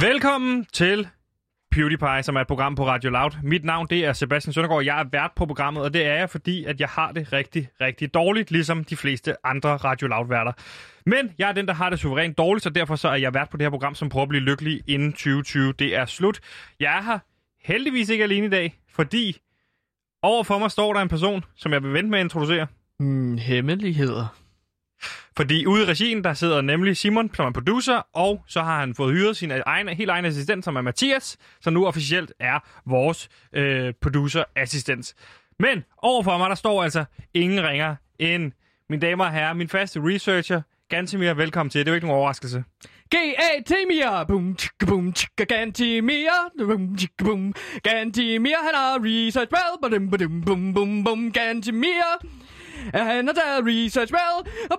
Velkommen til PewDiePie, som er et program på Radio Loud. Mit navn det er Sebastian Søndergaard. Jeg er vært på programmet, og det er jeg, fordi at jeg har det rigtig, rigtig dårligt, ligesom de fleste andre Radio Loud-værter. Men jeg er den, der har det suverænt dårligt, så derfor så er jeg vært på det her program, som prøver at blive lykkelig inden 2020. Det er slut. Jeg er her heldigvis ikke alene i dag, fordi overfor mig står der en person, som jeg vil vente med at introducere. Mm, hemmeligheder. Fordi ude i regien, der sidder nemlig Simon, som er producer, og så har han fået hyret sin egen, helt egen assistent, som er Mathias, som nu officielt er vores øh, producer-assistent. Men overfor mig, der står altså ingen ringer end mine damer og herrer, min faste researcher, Gantimir, velkommen til. Det er jo ikke nogen overraskelse. G-A-T-Mia, boom, tjekka, boom, tjekka, Gantimir, boom, tjekka, boom, Gantimir, han har research well, badum, badum, bum, bum, bum, Gantimir. Han har taget research well, og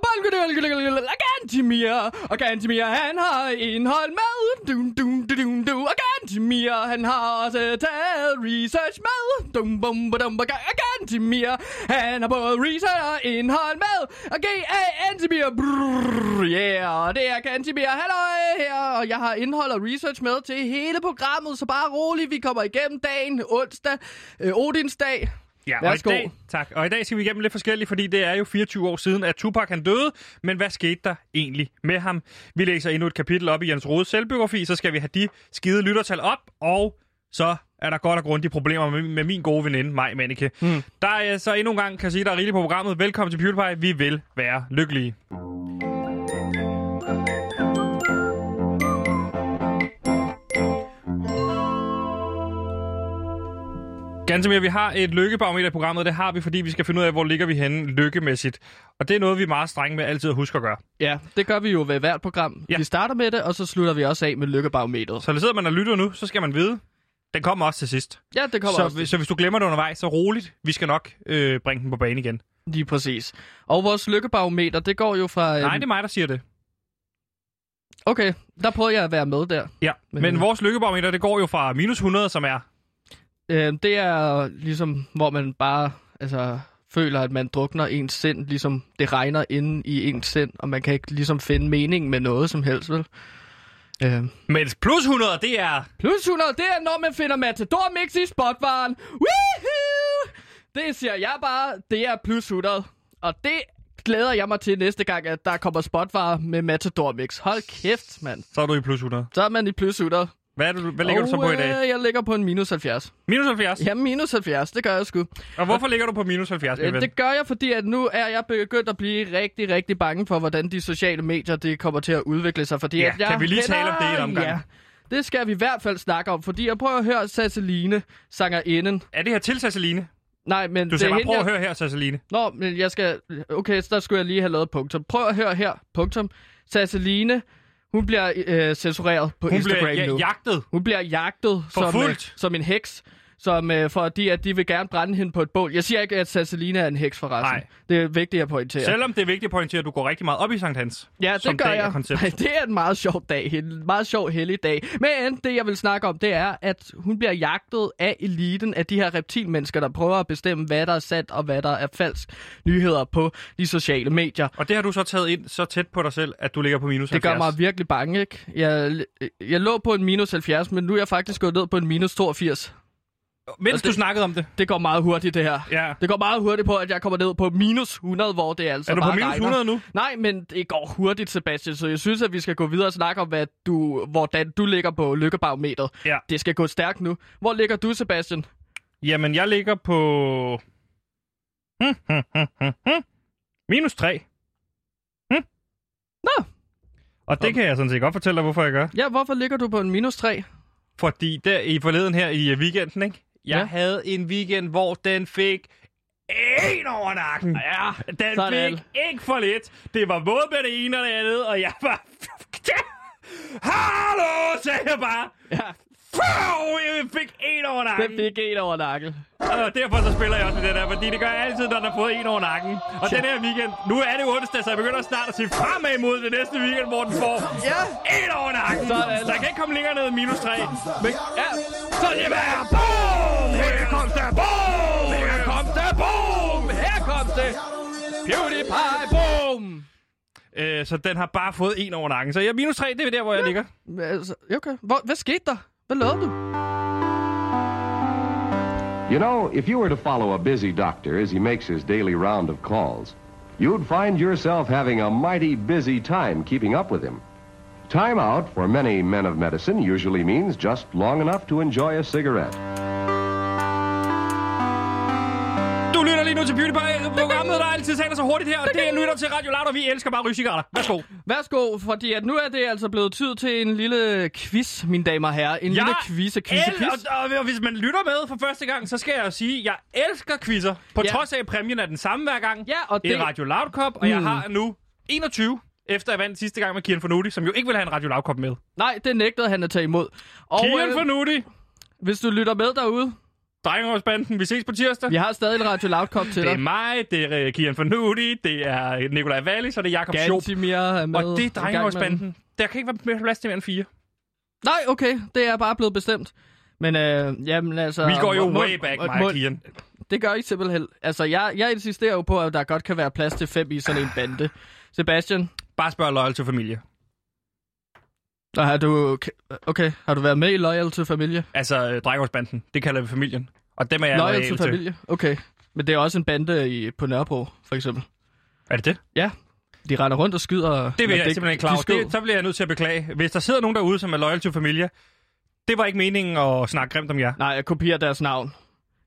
Gantimir, og Gantimir, han har indhold med, dun, dun, dun, dun, dun. og Gantimir, han har også taget research med, dum, bum, bum, og Gantimir, han har både research og indhold med, og G-A-Antimir, brrrr, yeah, det er Gantimir, halløj her, og jeg har indhold og research med til hele programmet, så bare roligt, vi kommer igennem dagen, onsdag, øh, Odinsdag, Ja, og i, dag, tak. og i dag skal vi igennem lidt forskelligt, fordi det er jo 24 år siden, at Tupac han døde. Men hvad skete der egentlig med ham? Vi læser endnu et kapitel op i Jens Rodes selvbiografi, så skal vi have de skide lyttertal op, og så er der godt og grundigt problemer med, med min gode veninde, Maj Manneke. Mm. Der er så endnu en gang, kan jeg sige, der er rigeligt på programmet. Velkommen til PewDiePie. Vi vil være lykkelige. Ganske mere, vi har et lykkebarometer i programmet. Det har vi, fordi vi skal finde ud af, hvor ligger vi henne lykkemæssigt. Og det er noget, vi er meget strenge med altid at huske at gøre. Ja, det gør vi jo ved hvert program. Ja. Vi starter med det, og så slutter vi også af med lykkebarometeret. Så sidder man og lytter nu, så skal man vide, den kommer også til sidst. Ja, det kommer Så, også hvis- så hvis du glemmer det undervejs, så roligt. Vi skal nok øh, bringe den på banen igen. lige præcis. Og vores lykkebarometer, det går jo fra... Nej, øhm, det er mig, der siger det. Okay, der prøver jeg at være med der. Ja, men, Men- men vores lykkebarometer, det går jo fra minus 100, som er... Øh, det er ligesom, hvor man bare altså, føler, at man drukner ens sind, ligesom det regner inde i ens sind, og man kan ikke ligesom finde mening med noget som helst, vel? Øh, Mens plus 100, det er... Plus 100, det er, når man finder Matador Mix i spotvaren. Woohoo! Det siger jeg bare, det er plus 100. Og det glæder jeg mig til næste gang, at der kommer spotvarer med Matador Mix. Hold kæft, mand. Så er du i plus 100. Så er man i plus 100. Hvad, er du, hvad ligger og, du så på i dag? Øh, jeg ligger på en minus 70. Minus 70. Ja, minus 70, det gør jeg sgu. Og hvorfor ligger du på minus 70, min Øh, ven? det gør jeg, fordi at nu er jeg begyndt at blive rigtig, rigtig bange for, hvordan de sociale medier det kommer til at udvikle sig. Fordi Ja, at jeg kan vi lige tale om det i en omgang? Ja, det skal vi i hvert fald snakke om, fordi jeg prøver at høre Sasseline, sangerinden. Er det her til Sasseline? Nej, men Du det skal er bare prøve at jeg... høre her, Sasseline. Nå, men jeg skal... Okay, så der skulle jeg lige have lavet punktum. Prøv at høre her, punktum. Sasseline, hun bliver øh, censureret på Hun Instagram bliver ja, nu. jagtet. Hun bliver jagtet som, øh, som en heks, som, øh, fordi at de vil gerne brænde hende på et bål. Jeg siger ikke, at Sasseline er en heks forresten. Nej. Det er vigtigt at pointere. Selvom det er vigtigt at pointere, at du går rigtig meget op i Sankt Hans. Ja, det gør jeg. det er en meget sjov dag. En meget sjov hellig dag. Men det, jeg vil snakke om, det er, at hun bliver jagtet af eliten af de her reptilmennesker, der prøver at bestemme, hvad der er sandt og hvad der er falsk nyheder på de sociale medier. Og det har du så taget ind så tæt på dig selv, at du ligger på minus Det 70. gør mig virkelig bange, ikke? Jeg, jeg lå på en minus 70, men nu er jeg faktisk gået ned på en minus 82. Mens Og du det- snakkede om det. Det går meget hurtigt, det her. Ja. Det går meget hurtigt på, at jeg kommer ned på minus 100, hvor det altså Er du på bare minus regner. 100 nu? Nej, men det går hurtigt, Sebastian, så jeg synes, at vi skal gå videre og snakke om, hvad du, hvordan du ligger på lykkebarometeret. Ja. Det skal gå stærkt nu. Hvor ligger du, Sebastian? Jamen, jeg ligger på... Hmm, hmm, hmm, hmm, hmm. Minus 3. Hmm. Nå. Og det kan jeg sådan set godt fortælle dig, hvorfor jeg gør. Ja, hvorfor ligger du på en minus 3? Fordi der i forleden her i weekenden, ikke? Jeg Ja. havde en weekend, hvor den fik en over nakken. Ja, Den sådan. fik ikke for lidt. Det var både med det ene og det andet, og jeg var... Hallo, sagde jeg bare. Ja, Wow, jeg fik en over nakken. den fik en over nakken. Og derfor så spiller jeg også med det der, fordi det gør jeg altid, når der har fået en over nakken. Og den her weekend, nu er det onsdag, så jeg begynder snart at se fremad mod det næste weekend, hvor den får Ja. en over nakken. Sådan. Så jeg kan ikke komme længere ned minus 3. Men, ja, Så det er boom! Her kom der boom! Her kom der boom! her kom det. PewDiePie, boom! Øh, så den har bare fået en over nakken. Så jeg minus 3, det er der, hvor jeg ligger. Altså, okay. Hvor, hvad skete der? You know, if you were to follow a busy doctor as he makes his daily round of calls, you'd find yourself having a mighty busy time keeping up with him. Time out for many men of medicine usually means just long enough to enjoy a cigarette. Lige nu til PewDiePie, programmet, der altid taler så hurtigt her, og det er lytter til Radio Loud, og vi elsker bare rygscigaretter. Værsgo. Værsgo, fordi at nu er det altså blevet tid til en lille quiz, mine damer og herrer. En lille quiz, quiz, el- quiz. og, og, og, hvis man lytter med for første gang, så skal jeg jo sige, at jeg elsker quizzer. På Ja. trods af, at præmien er den samme hver gang. Ja, og Det er Radio Loud Cup, og jeg Mm. har nu 21, efter jeg vandt sidste gang med Kian Fornuti, som jo ikke vil have en Radio Loud Cup med. Nej, det nægtede han at tage imod. Og Kian øh, Fornuti, hvis du lytter med derude, Drengeårsbanden, vi ses på tirsdag. vi har stadig en Radio Loud Cup til Det er dig. mig, det er uh, Kian Fornuti, det er Nikolaj Wallis, og det er Jakob Schoop. Er med. Og det er Drengeårsbanden. Der kan ikke være mere plads til mere end fire. Nej, okay. Det er bare blevet bestemt. Men øh, jamen altså... Vi går jo må- way back, må- mig og Kian. Det gør I simpelthen. Altså, jeg, jeg insisterer jo på, at der godt kan være plads til fem i sådan en bande. Sebastian, Bare spørg Loyal til familie. Og har du... Okay, har du været med i Loyal to Familie? Altså, øh, Drengeårsbanden. Det kalder vi familien. Og dem er jeg Loyal to til. Familie? Okay. Men det er også en bande i, på Nørrebro, for eksempel. Er det det? Ja. De render rundt og skyder... Det vil jeg simpelthen ikke klar de. Det, så bliver jeg nødt til at beklage. Hvis der sidder nogen derude, som er loyal til familie, det var ikke meningen at snakke grimt om jer. Nej, jeg kopierer deres navn.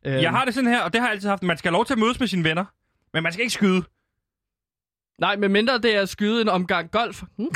Øhm, Jeg har det sådan her, og det har jeg altid haft. Man skal have lov til at mødes med sine venner, men man skal ikke skyde. Nej, men mindre det er at skyde en omgang golf. Hmm.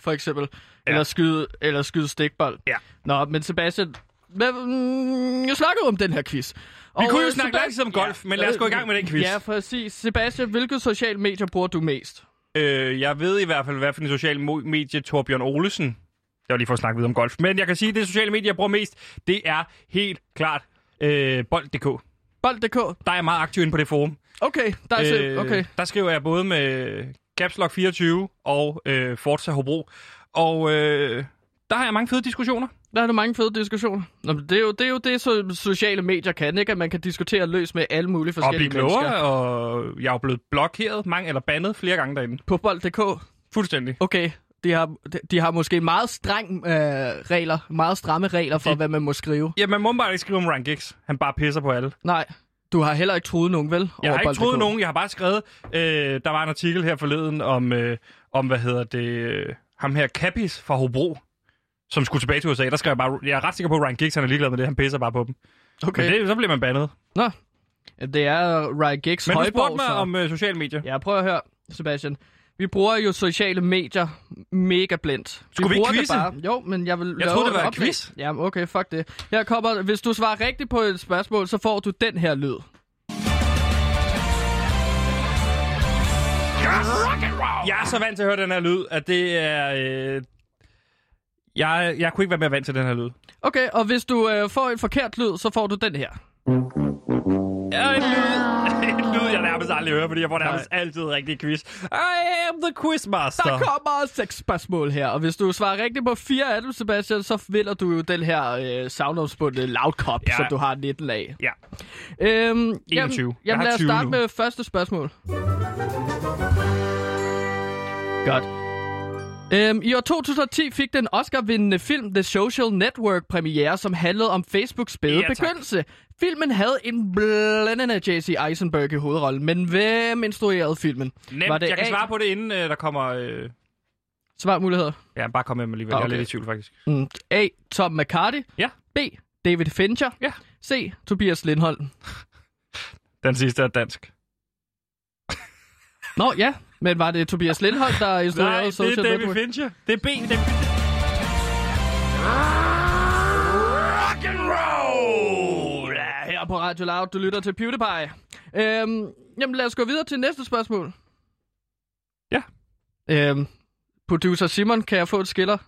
For eksempel. Ja. Eller, skyde, eller skyde stikbold. Ja. Nå, men Sebastian, hvad, mm, jeg snakkede om den her quiz. Vi kunne jo øh, snakke lang tid om golf, men lad os gå i gang med den quiz. Ja, præcis. Sebastian, hvilke sociale medier bruger du mest? Øh, jeg ved i hvert fald, hvad for en social medie Torbjørn Olesen. Det var lige for at snakke videre om golf. Men jeg kan sige, at det sociale medie, jeg bruger mest, det er helt klart øh, bold.dk. Bold.dk. Der er jeg meget aktiv inde på det forum. Okay, der er øh, okay. Der skriver jeg både med Caps Lock 24 og øh, Forza Hobro. Og øh, der har jeg mange fede diskussioner. Der er der mange fede diskussioner. Nå, men det, er jo, det er jo det, så sociale medier kan, ikke? At man kan diskutere løs med alle mulige Og forskellige blive mennesker. klogere, og jeg er jo blevet blokeret, mange eller bandet flere gange derinde. På bold.dk. Fuldstændig. Okay, de har, de, de har måske meget streng øh, regler, meget stramme regler for, De- hvad man må skrive. Ja, man må bare ikke skrive om Ryan Giggs. Han bare pisser på alle. Nej, du har heller ikke troet nogen, vel? Jeg har ikke troet nogen, jeg har bare skrevet, øh, der var en artikel her forleden om, øh, om hvad hedder det, øh, ham her Capis fra Hobro, som skulle tilbage til USA. Der skrev jeg bare, jeg er ret sikker på, at Ryan Giggs han er ligeglad med det, han pisser bare på dem. Okay, Men det, så bliver man bandet. Nå. Det er Ryan Giggs Men du spurgte mig så... om øh, sociale medier. Ja, prøv at høre, Sebastian. Vi bruger jo sociale medier mega blindt. Skulle vi ikke det quizze? bare. Jo, men jeg vil Jeg troede, det et var en quiz. Ja, okay, fuck det. Her kommer, hvis du svarer rigtigt på et spørgsmål, så får du den her lyd. Jeg er så vant til at høre den her lyd, at det er... Øh, jeg, jeg kunne ikke være mere vant til den her lyd. Okay, og hvis du øh, får en forkert lyd, så får du den her. Ja, en lyd, nærmest aldrig hører, fordi jeg får nærmest altid rigtig quiz. I am the quizmaster. Der kommer seks spørgsmål her, og hvis du svarer rigtigt på fire af dem, Sebastian, så vinder du jo den her øh, soundomspundne loud cup, Ja. som du har 19 af. Ja. Øhm, 21. Jeg Jamen, jamen har lad os 20 starte nu. med første spørgsmål. Godt. Øhm, I år 2010 fik den Oscar-vindende film The Social Network premiere, som handlede om Facebooks spæde Ja, tak. begyndelse. Filmen havde en blændende J.C. Eisenberg i hovedrollen, men hvem instruerede filmen? Nemt, Var det jeg kan A? svare på det, inden øh, der kommer... Øh... Svarmuligheder. Ja, bare kom med mig alligevel. Ah, Jeg er okay. lidt i tvivl, faktisk. Mm. A. Tom McCarthy. Ja. B. David Fincher. Ja. C. Tobias Lindholm. Den sidste er dansk. Nå ja, men var det Tobias Lindholm, der instruerede Nej, det Social er David Network? Fincher. Det er B. David. Rock and roll! Ja, her på Radio Loud, du lytter til PewDiePie. Øhm, jamen lad os gå videre til næste spørgsmål. Ja. Øhm, producer Simon, kan jeg få et skiller?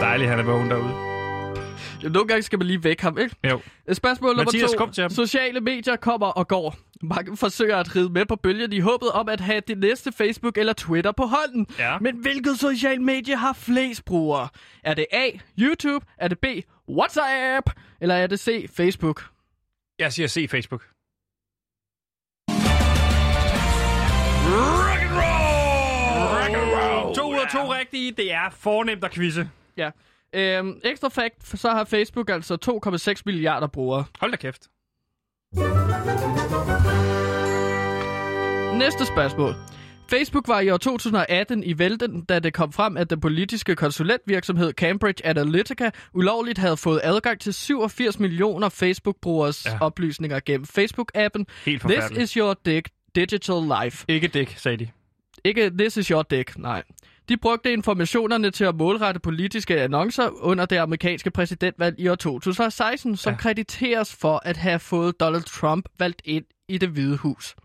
Dejligt, han er vågen derude. Nogle gange skal man lige væk ham, ikke? Jo. Øh, spørgsmål nummer Mathias, to. Kom. Sociale medier kommer og går. Mange forsøger at ride med på bølgen i håbet om at have det næste Facebook eller Twitter på hånden. Ja. Men hvilket social medie har flest brugere? Er det A, YouTube? Er det B, WhatsApp? Eller er det C, Facebook? Jeg siger C, Facebook. Rock and To ud af 2 rigtige. Det er fornemt at quizze. Ja. Øhm, ekstra fact, så har Facebook altså 2,6 milliarder brugere. Hold da kæft. Næste spørgsmål. Facebook var i år 2018 i vælten, da det kom frem, at den politiske konsulentvirksomhed Cambridge Analytica ulovligt havde fået adgang til 87 millioner Facebook-brugeres Ja. oplysninger gennem Facebook-appen This is your dick, digital life. Ikke dæk, sagde de. Ikke this is your dick, nej. De brugte informationerne til at målrette politiske annoncer under det amerikanske præsidentvalg i år 2016, som Ja. krediteres for at have fået Donald Trump valgt ind i det hvide hus.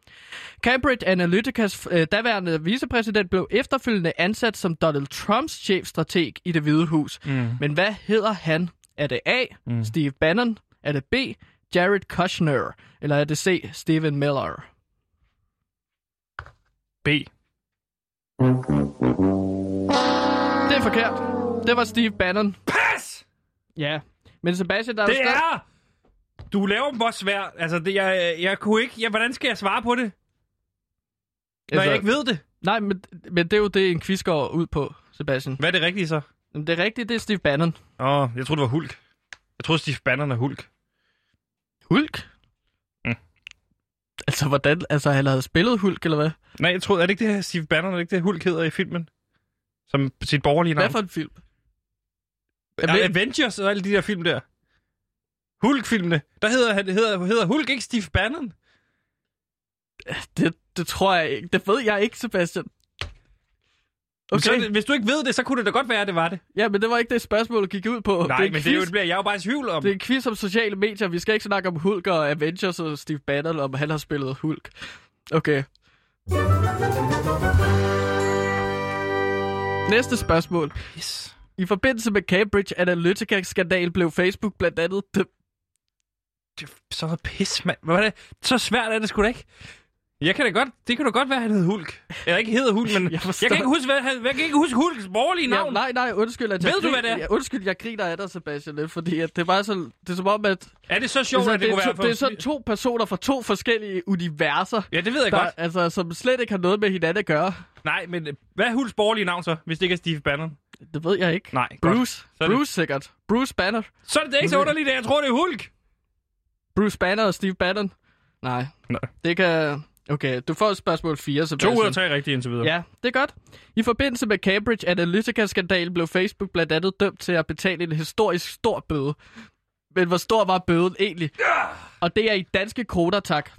Cambridge Analyticas øh, daværende vicepræsident blev efterfølgende ansat som Donald Trumps chefstrateg i det hvide hus. Mm. Men hvad hedder han? Er det A. Mm. Mm. Steve Bannon? Er det B. Jared Kushner? Eller er det C. Stephen Miller? B. Det er forkert. Det var Steve Bannon. Pas! Ja. Men Sebastian, der er Det er... Du laver også svært. Altså, det, jeg, jeg kunne ikke... Ja, hvordan skal jeg svare på det, når Altså- jeg ikke ved det? Nej, men, men det er jo det, en quiz går ud på, Sebastian. Hvad er det rigtige så? Men det er rigtigt, det er Steve Bannon. Åh, oh, jeg troede, det var Hulk. Jeg troede, Steve Bannon er Hulk. Hulk? Altså, hvordan? Altså, han havde spillet Hulk, eller hvad? Nej, jeg troede, er det ikke det her Steve Bannon, er det ikke det Hulk hedder i filmen? Som sit borgerlige navn? Hvad for en film? Ja, Avengers og alle de der film der. Hulk-filmene. Der hedder, han hedder, hedder Hulk ikke Steve Bannon? Det, det tror jeg ikke. Det ved jeg ikke, Sebastian. Okay. Så, det- hvis du ikke ved det, så kunne det da godt være, at det var det. Ja, men det var ikke det spørgsmål, gik ud på. Nej, det er en men quiz. det er jo, det bliver jeg jo bare i tvivl om. Det er en quiz om sociale medier. Vi skal ikke snakke om Hulk og Avengers og Steve Bannon, om han har spillet Hulk. Okay. Næste spørgsmål. Yes. I forbindelse med Cambridge Analytica-skandal blev Facebook blandt andet Det er så noget pis, mand. Hvad var det? Så svært er det sgu da ikke. Jeg kan da godt, det kan da godt være, at han hed Hulk. Eller ikke hedder Hulk, men Jeg jeg, forstår. jeg kan ikke huske, hvad, han, jeg kan ikke huske Hulks borgerlige navn. Ja, nej, nej, undskyld, at jeg Ved du, hvad det er? Ja, undskyld, jeg griner af dig, Sebastian, lidt, fordi at det er bare så, det er som om, at Er det så sjovt, altså, at det, det, kunne være to, det er sådan to personer fra to forskellige universer, Ja, det ved jeg der, godt. altså, som slet ikke har noget med hinanden at gøre. Nej, men øh, hvad er Hulks borgerlige navn så, hvis det ikke er Steve Bannon? Det ved jeg ikke. Nej, godt. Bruce. Så er det- Bruce sikkert. Bruce Banner. Så er det ikke så underligt, at jeg tror, det er Hulk. Bruce Banner og Steve Bannon. Nej. Nej. Det kan... Okay, du får spørgsmål 4, To Sebastian. ud af tre rigtige indtil videre. Ja, det er godt. I forbindelse med Cambridge Analytica-skandalen blev Facebook blandt andet dømt til at betale en historisk stor bøde. Men hvor stor var bøden egentlig? Og det er i danske kroner, tak.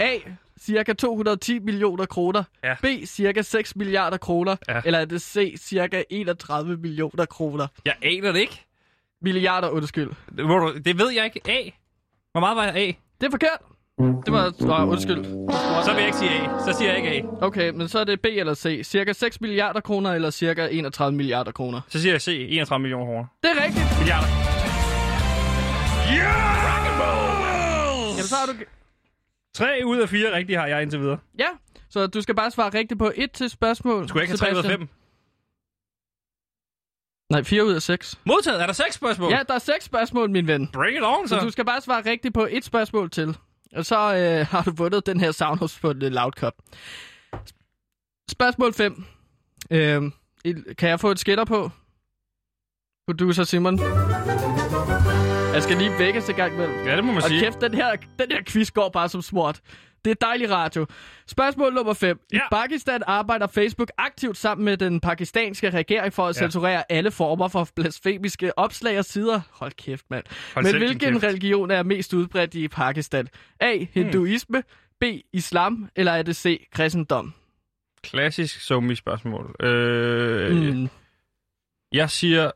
A. Cirka 210 millioner kroner. Ja. B. Cirka 6 milliarder kroner. Ja. Eller er det C. Cirka 31 millioner kroner. Jeg aner det ikke. Milliarder, undskyld. Det, må du, det ved jeg ikke. A. Hvor meget var A? Det er forkert. Det var... Åh, undskyld. Så vil jeg ikke sige A. Så siger jeg ikke A. Okay, men så er det B eller C. Cirka 6 milliarder kroner eller cirka 31 milliarder kroner. Så siger jeg C. 31 millioner kroner. Det er rigtigt. Milliarder. Jamen, så har du... Tre ud af fire rigtige har jeg indtil videre. Ja, så du skal bare svare rigtigt på et til spørgsmål. Skulle jeg ikke have tre ud af Sebastian. fem? Nej, 4 ud af 6. Modtaget. Er der seks spørgsmål? Ja, der er 6 spørgsmål, min ven. Bring it on, så. Så du skal bare svare rigtigt på et spørgsmål til. Og så øh, har du vundet den her Soundhouse på en Loud Cup. Spørgsmål 5. Øh, kan jeg få et skætter på? Producer Simon. Jeg skal lige vækkes i gang med. Ja, det må man Og sige. kæft, den her, den her quiz går bare som smurt. Det er dejlig radio. Spørgsmål nummer 5. I Ja. Pakistan arbejder Facebook aktivt sammen med den pakistanske regering for at Ja. censurere alle former for blasfemiske opslag og sider. Hold kæft, mand. Hold Men hvilken kæft. religion er mest udbredt i Pakistan? A. Hinduisme. B. Islam. Eller er det C. Kristendom? Klassisk somi spørgsmål. Øh, mm. Jeg siger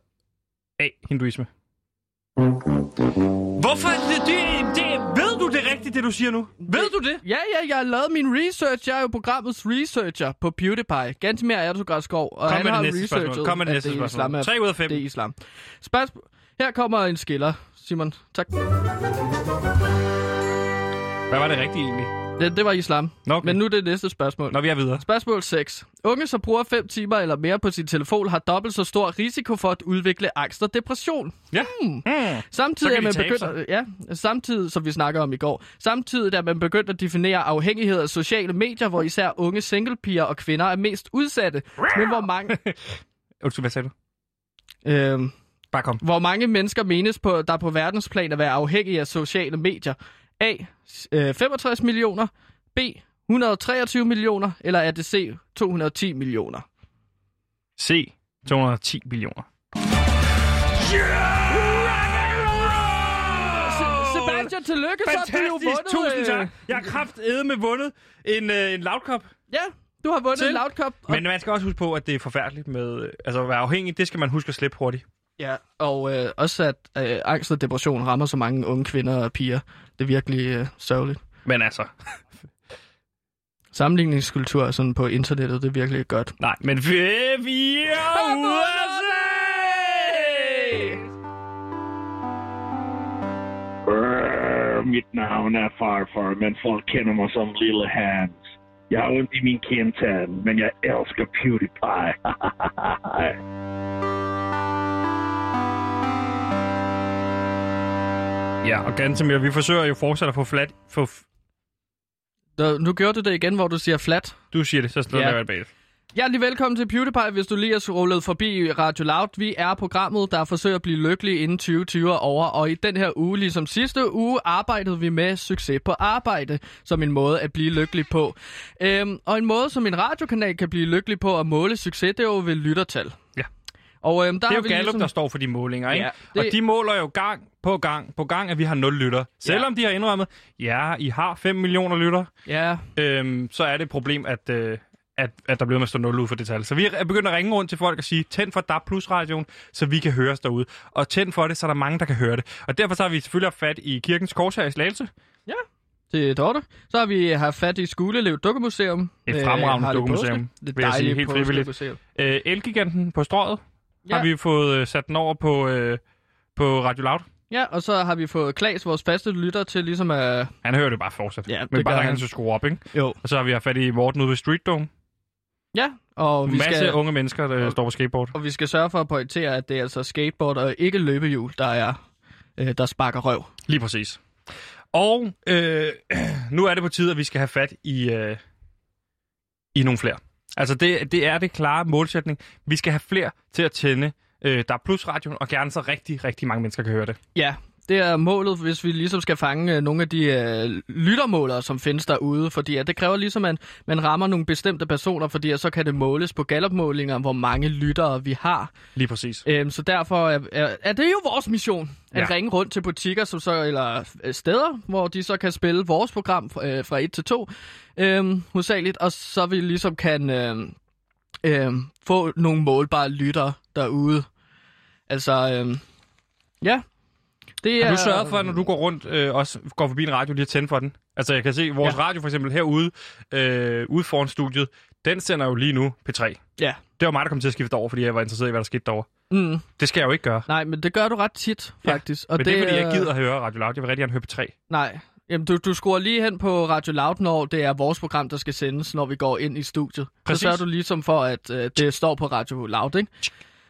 A. Hinduisme. Hvorfor? Det, det, du det rigtigt, det du siger nu? Ved du det? Ja, ja, jeg har lavet min research. Jeg er jo programmets researcher på PewDiePie. Gantemir Ertugradskov. Og Kom han med har det næste researchet, spørgsmål. Kom med det næste er spørgsmål. Islam er- Tre ud af fem. Det er islam. Spørgsmål. Her kommer en skiller, Simon. Tak. Hvad var det rigtige egentlig? Det, det var islam. Nå, okay. Men nu er det næste spørgsmål. Når vi er videre. Spørgsmål 6. Unge, som bruger 5 timer eller mere på sin telefon, har dobbelt så stor risiko for at udvikle angst og depression. Ja. Hmm. Mm. Samtidig er man begyndt, ja, samtidig, som vi snakker om i går, samtidig er man begyndt at definere afhængighed af sociale medier, hvor især unge singlepiger og kvinder er mest udsatte. Men hvor mange, Undskyld, hvad sagde du? Øhm, Bare kom. hvor mange mennesker menes på, der på verdensplan at være afhængige af sociale medier? A. Øh, 65 millioner. B. 123 millioner. Eller er det C. 210 millioner? C. 210 millioner. Se- Sebastian, tillykke, så har du jo vundet... tusind øh, tak. Jeg har kraftedeme vundet en, øh, en loudkop. Ja, du har vundet Til. en Loud Cup. Og, Men man skal også huske på, at det er forfærdeligt med... øh, Altså at være afhængig, det skal man huske at slippe hurtigt. Ja, og øh, også at øh, angst og depression rammer så mange unge kvinder og piger. Det er virkelig øh, sørgeligt. Men altså... Sammenligningskultur sådan på internettet, det er virkelig godt. Nej, men vi, er USA! Brrr, mit navn er farfar, men folk kender mig som Lille Hans. Jeg har ondt i min kindtand, men jeg elsker PewDiePie. Ja, og Gantemir, vi forsøger jo fortsat at få flat... Få, Da, nu gjorde du det igen, hvor du siger flat. du siger det, så slår Ja. jeg bag. Hjertelig velkommen til PewDiePie, hvis du lige er rullet forbi Radio Loud. Vi er programmet, der forsøger at blive lykkelig inden 2020 er over, og i den her uge, ligesom sidste uge, arbejdede vi med succes på arbejde, som en måde at blive lykkelig på. Øhm, og en måde, som en radiokanal kan blive lykkelig på at måle succes, det er jo ved lyttertal. Ja. Og øhm, der Det er jo Gallup, ligesom... der står for de målinger, ikke? Ja, Ja, det- Og de måler jo gang på gang på gang, at vi har 0 lytter. Selvom de har indrømmet, ja, I har 5 millioner lytter, Ja, øhm, så er det et problem, at, øh, at, at der bliver med at stå 0 ud for det tal. Så vi er begyndt at ringe rundt til folk og sige, tænd for DAB Plus radioen, så vi kan høre os derude. Og tænd for det, så er der mange, der kan høre det. Og derfor så har vi selvfølgelig haft fat i Kirkens Kors her i Slagelse. det er Dorte. Så har vi haft fat i Skulelev Dukkemuseum. Et Øh, fremragende Harley dukkemuseum. Det vil jeg sige, helt frivilligt. Øh, Elgiganten på strøget Ja. har vi fået øh, sat den over på, øh, på Radio Loud. Ja, og så har vi fået Klaas, vores faste lytter, til ligesom at... Han hører det bare fortsat. Ja, det Men bare han han. så skrue op, ikke? Jo. Og så har vi haft fat i Morten ude ved Street Dome. Ja, og vi, masse skal, unge mennesker, der og- står på skateboard. og vi skal sørge for at pointere, at det er altså skateboard og ikke løbehjul, der er øh, der sparker røv. Lige præcis. Og øh, nu er det på tide, at vi skal have fat i, øh, i nogle flere. Altså, det, det er det klare målsætning. Vi skal have flere til at tænde øh, der er plusradioen, og gerne så rigtig, rigtig mange mennesker kan høre det. Ja, det er målet, hvis vi ligesom skal fange øh, nogle af de øh, lyttermålere, som findes derude, fordi at det kræver ligesom, at man rammer nogle bestemte personer, fordi at så kan det måles på Gallup-målinger, hvor mange lyttere vi har. Lige præcis. Øhm, så derfor er, er, er det jo vores mission, at Ja. ringe rundt til butikker som så, eller øh, steder, hvor de så kan spille vores program øh, fra 1 til 2, øhm, hovedsageligt, og så vi ligesom kan øh, øh, få nogle målbare lyttere derude. Altså, øh, ja. Det Har du sørget for, at når du går rundt, øh, også går forbi en radio, lige at tænde for den? Altså, jeg kan se, vores Ja. radio for eksempel herude, øh, ude foran studiet, den sender jo lige nu P3. Ja. Det var mig, der kom til at skifte over, fordi jeg var interesseret i, hvad der skete derovre. Mm, Det skal jeg jo ikke gøre. nej, men det gør du ret tit, Ja, faktisk. Og Men det er, fordi jeg gider at høre Radio Loud. Jeg vil rigtig gerne høre P3. Nej. Jamen, du, du skruer lige hen på Radio Loud, når det er vores program, der skal sendes, når vi går ind i studiet. Præcis. Så sørger du ligesom for, at øh, det står på Radio Loud, ikke?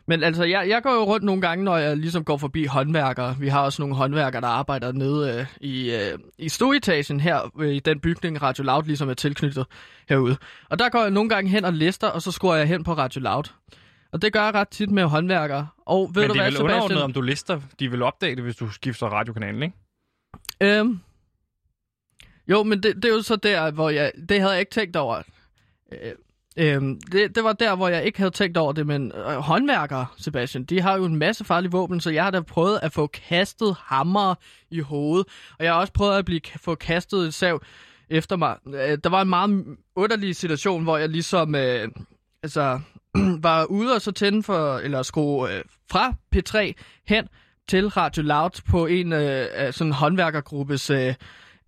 Men altså, jeg, jeg går jo rundt nogle gange, når jeg ligesom går forbi håndværkere. Vi har også nogle håndværkere, der arbejder nede øh, i, øh, i stueetagen her, øh, i den bygning, Radio Loud ligesom er tilknyttet herude. Og der går jeg nogle gange hen og lister, og så skruer jeg hen på Radio Loud. Og det gør jeg ret tit med håndværkere. Og ved Men du det er hvad, vel underordnet, Sebastian? om du lister. De vil opdage det, hvis du skifter radiokanalen, ikke? Øhm. Jo, men det, det er jo så der, hvor jeg... Det havde jeg ikke tænkt over. Øh, øhm, det, det var der, hvor jeg ikke havde tænkt over det, men øh, håndværkere, Sebastian, de har jo en masse farlige våben, så jeg har da prøvet at få kastet hammer i hovedet, og jeg har også prøvet at blive få kastet et sav efter mig. Øh, der var en meget underlig situation, hvor jeg ligesom... Øh, altså, var ude og så tænde for, eller skrue øh, fra P3 hen til Radio Loud på en øh, sådan håndværkergruppes øh,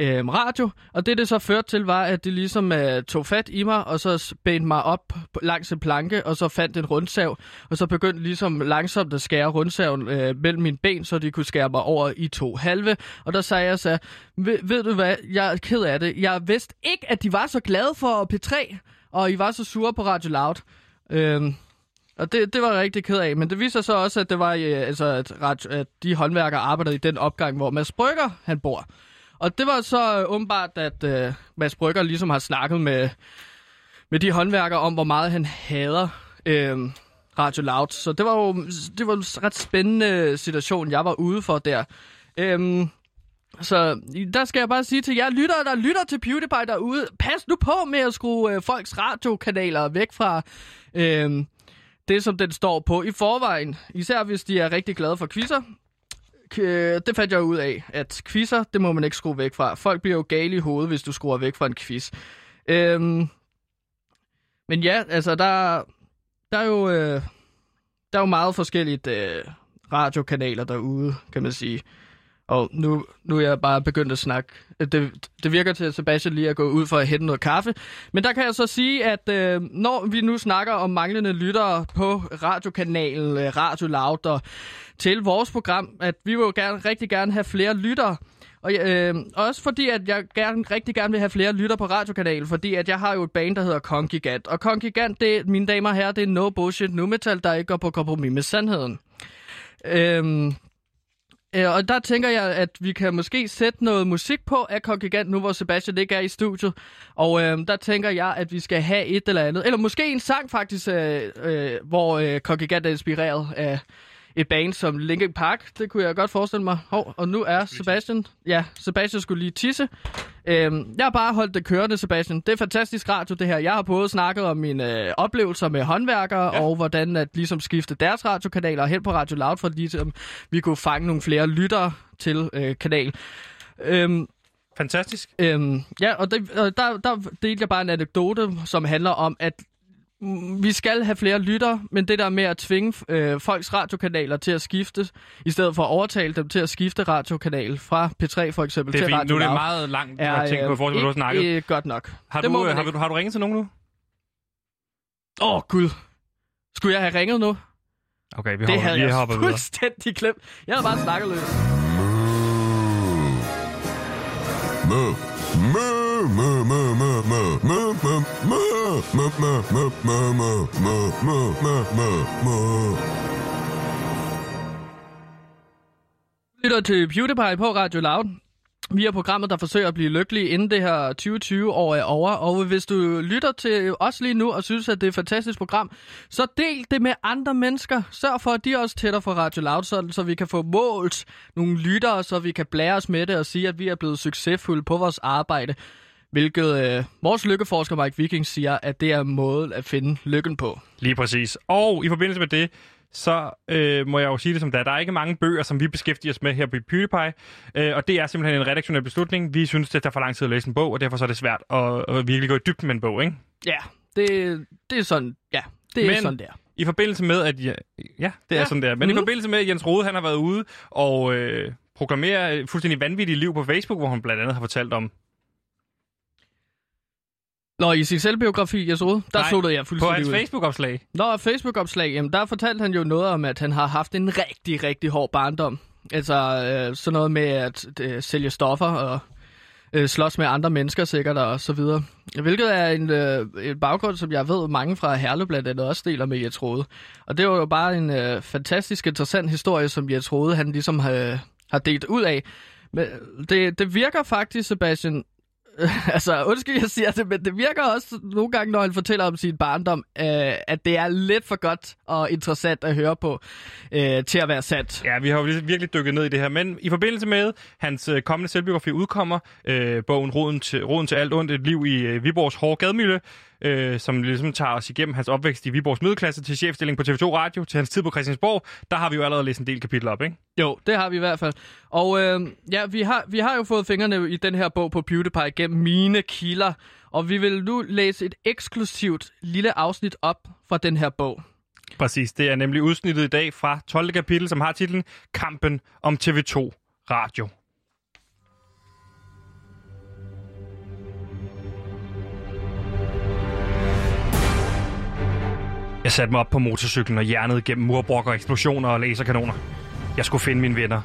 øh, radio. Og det, det så førte til, var, at de ligesom øh, tog fat i mig, og så spændte mig op på- langs en planke, og så fandt en rundsav, og så begyndte ligesom langsomt at skære rundsaven øh, mellem mine ben, så de kunne skære mig over i to halve. Og der sagde jeg så, ved, ved du hvad, jeg er ked af det. Jeg vidste ikke, at de var så glade for P3, og I var så sure på Radio Loud. Øh, og det, det var jeg rigtig ked af, men det viser så også, at det var øh, altså, at, ret- at de håndværkere arbejdede i den opgang, hvor Mads Brygger han bor. Og det var så øh, åbenbart, at øh, Mads Brygger ligesom har snakket med, med de håndværkere om, hvor meget han hader øh, Radio Loud. Så det var jo det var en ret spændende øh, situation, jeg var ude for der. Øh, så der skal jeg bare sige til jer lyttere, der lytter til PewDiePie derude, pas nu på med at skrue øh, folks radiokanaler væk fra øh, det, som den står på i forvejen. Især hvis de er rigtig glade for quizzer. Øh, det fandt jeg ud af, at quizzer, det må man ikke skrue væk fra. Folk bliver jo gale i hovedet, hvis du skruer væk fra en quiz. Øhm, men ja, altså, der, der er jo... Øh, der er jo meget forskelligt øh, radiokanaler derude, kan man sige. Og nu, nu er jeg bare begyndt at snakke. Det, det virker til, at Sebastian lige er gået ud for at hente noget kaffe. Men der kan jeg så sige, at øh, når vi nu snakker om manglende lyttere på radiokanalen øh, Radio Loud og til vores program, at vi vil jo gerne, rigtig gerne have flere lyttere. Og øh, også fordi, at jeg gerne, rigtig gerne vil have flere lytter på radiokanalen, fordi at jeg har jo et band, der hedder Kongigant. Og Kongigant, det, mine damer og herrer, det er no bullshit nu metal, der ikke går på kompromis med sandheden. Øh, Øh, og der tænker jeg, at vi kan måske sætte noget musik på af Kongigant, nu hvor Sebastian ikke er i studiet. Og øh, der tænker jeg, at vi skal have et eller andet. Eller måske en sang faktisk, øh, øh, hvor øh, Kongigant er inspireret af et band som Linkin Park. Det kunne jeg godt forestille mig. Hov, og nu er Sebastian... Ja, Sebastian skulle lige tisse. Øhm, jeg har bare holdt det kørende, Sebastian. Det er fantastisk radio, det her. Jeg har både snakket om mine øh, oplevelser med håndværkere, ja. og hvordan at ligesom skifte deres radiokanaler hen på Radio Loud, for ligesom vi kunne fange nogle flere lyttere til øh, kanalen. Øhm, Fantastisk. Øhm, ja, og det, der, der delte jeg bare en anekdote, som handler om, at vi skal have flere lytter, men det der med at tvinge øh, folks radiokanaler til at skifte, i stedet for at overtale dem til at skifte radiokanal fra P3 for eksempel Det er til fint. Radio Nu er det meget langt er, at tænke på, til, hvad du har snakket. ikke, ikke godt nok. Har det du, man har, ikke. du, har du ringet til nogen nu? Åh, oh, Gud. Skulle jeg have ringet nu? Okay, vi Det hopper, havde vi jeg hopper videre. fuldstændig glemt. Jeg havde bare snakket løs lytter til PewDiePie på Radio Loud. Vi er programmet, der forsøger at blive lykkelig inden det her 2020-år er over. Og hvis du lytter til os lige nu og synes, at det er et fantastisk program, så del det med andre mennesker. Sørg for, at de også tætter for Radio Loud, så, så vi kan få målt nogle lyttere, så vi kan blære os med det og sige, at vi er blevet succesfulde på vores arbejde. Hvilket øh, vores lykkeforsker Mike Viking siger, at det er måden at finde lykken på. Lige præcis. Og i forbindelse med det, så øh, må jeg jo sige det som det er. Der er ikke mange bøger, som vi beskæftiger os med her på PewDiePie, øh, og det er simpelthen en redaktionel beslutning. Vi synes, det tager for lang tid at læse en bog, og derfor så er det svært at, at virkelig gå i dybden med en bog, ikke? Ja, det, det er sådan, ja, det er Men- sådan der. I forbindelse med, at... Ja, ja det er Ja. sådan der. Men Mhm. i forbindelse med, at Jens Rode, han har været ude og øh, proklamere fuldstændig vanvittigt liv på Facebook, hvor han blandt andet har fortalt om... Nå, i sin selvbiografi, jeg så, der Nej, sluttede jeg På fuldstændig hans ud. Facebook-opslag. Nå, Facebook-opslag, jamen der fortalte han jo noget om, at han har haft en rigtig, rigtig hård barndom. Altså øh, sådan noget med at øh, sælge stoffer og øh, slås med andre mennesker sikkert og så videre. Hvilket er en, øh, en baggrund, som jeg ved mange fra Herlev blandt andet også deler med Jens Rode. Og det var jo bare en øh, fantastisk interessant historie, som Jens Rode han ligesom øh, har delt ud af. Men det, det virker faktisk, Sebastian, altså, undskyld, jeg siger det, men det virker også nogle gange, når han fortæller om sin barndom, øh, at det er lidt for godt og interessant at høre på øh, til at være sandt. Ja, vi har jo virkelig dykket ned i det her. Men i forbindelse med hans øh, kommende selvbiografi udkommer øh, bogen Roden til, Roden til alt ondt, et liv i øh, Viborgs hårde gademiljø, øh, som ligesom tager os igennem hans opvækst i Viborgs middelklasse til chefstilling på TV2 Radio, til hans tid på Christiansborg. Der har vi jo allerede læst en del kapitler op, ikke? Jo, det har vi i hvert fald. Og øh, ja, vi har, vi har jo fået fingrene i den her bog på PewDiePie gennem mine kilder, og vi vil nu læse et eksklusivt lille afsnit op fra den her bog. Præcis, det er nemlig udsnittet i dag fra 12. kapitel, som har titlen Kampen om TV2 Radio. Jeg satte mig op på motorcyklen og hjernede gennem murbrokker, eksplosioner og laserkanoner. Jeg skulle finde mine venner.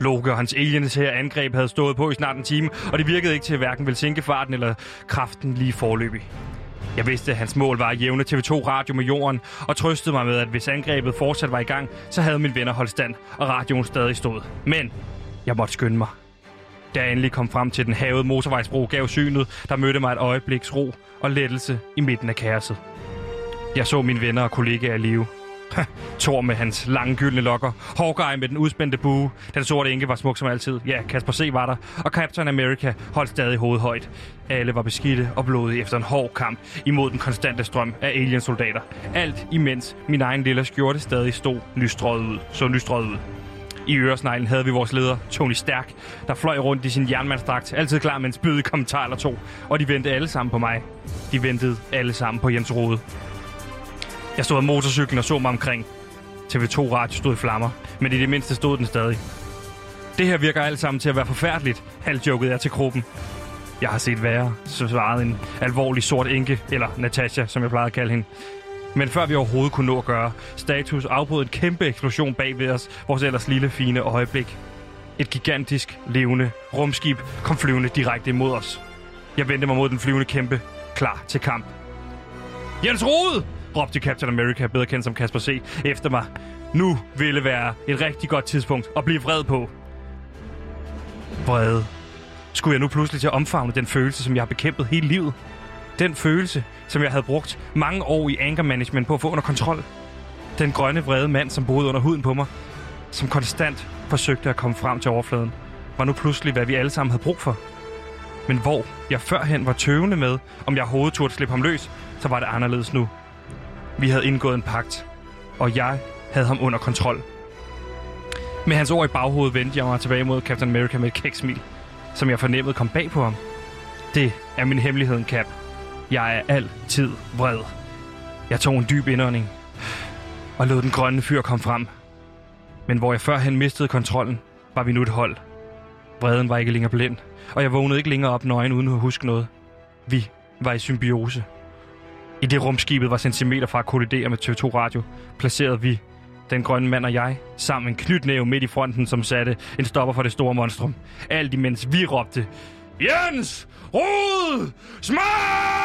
Loke og hans aliens her angreb havde stået på i snart en time, og det virkede ikke til at hverken vil sænke farten eller kraften lige forløbig. Jeg vidste, at hans mål var at jævne TV2 Radio med jorden, og trøstede mig med, at hvis angrebet fortsat var i gang, så havde mine venner holdt stand, og radioen stadig stod. Men jeg måtte skynde mig. Da jeg endelig kom frem til den havede motorvejsbro, gav synet, der mødte mig et øjebliks ro og lettelse i midten af kaoset. Jeg så mine venner og kollegaer i live. Thor med hans lange gyldne lokker, Hawkeye med den udspændte bue, den sorte enke var smuk som altid, ja, Kasper C. var der, og Captain America holdt stadig hovedet højt. Alle var beskidte og blodige efter en hård kamp imod den konstante strøm af aliensoldater. Alt imens min egen lille skjorte stadig stod lystrøget ud, så lystrøget ud. I øresneglen havde vi vores leder, Tony Stærk, der fløj rundt i sin jernmandsdragt, altid klar med en spydig kommentar eller to, og de ventede alle sammen på mig. De ventede alle sammen på Jens Rode. Jeg stod af motorcyklen og så mig omkring. TV2 Radio stod i flammer, men i det mindste stod den stadig. Det her virker alt sammen til at være forfærdeligt, halvjoket er til gruppen. Jeg har set værre, så svarede en alvorlig sort enke, eller Natasha, som jeg plejede at kalde hende. Men før vi overhovedet kunne nå at gøre status, afbrød en kæmpe eksplosion bag ved os, vores ellers lille, fine øjeblik. Et gigantisk, levende rumskib kom flyvende direkte imod os. Jeg vendte mig mod den flyvende kæmpe, klar til kamp. Jens Rode! Råbte Captain America, bedre kendt som Kasper C. efter mig. Nu ville være et rigtig godt tidspunkt at blive vred på. Vrede. Skulle jeg nu pludselig til at omfavne den følelse, som jeg har bekæmpet hele livet? Den følelse, som jeg havde brugt mange år i anger management på at få under kontrol. Den grønne, vrede mand, som boede under huden på mig, som konstant forsøgte at komme frem til overfladen, var nu pludselig, hvad vi alle sammen havde brug for. Men hvor jeg førhen var tøvende med, om jeg overhovedet turde slippe ham løs, så var det anderledes nu. Vi havde indgået en pagt, og jeg havde ham under kontrol. Med hans ord i baghovedet vendte jeg mig tilbage mod Captain America med et kæksmil, som jeg fornemmede kom bag på ham. Det er min hemmelighed, Cap. Jeg er altid vred. Jeg tog en dyb indånding og lod den grønne fyr komme frem. Men hvor jeg førhen mistede kontrollen, var vi nu et hold. Vreden var ikke længere blind, og jeg vågnede ikke længere op nøgen uden at huske noget. Vi var i symbiose. I det rumskibet var centimeter fra at kollidere med TV2 Radio, placerede vi, den grønne mand og jeg, sammen en knytnæve midt i fronten, som satte en stopper for det store monstrum. Alt imens vi råbte, Jens! Rod! Smag!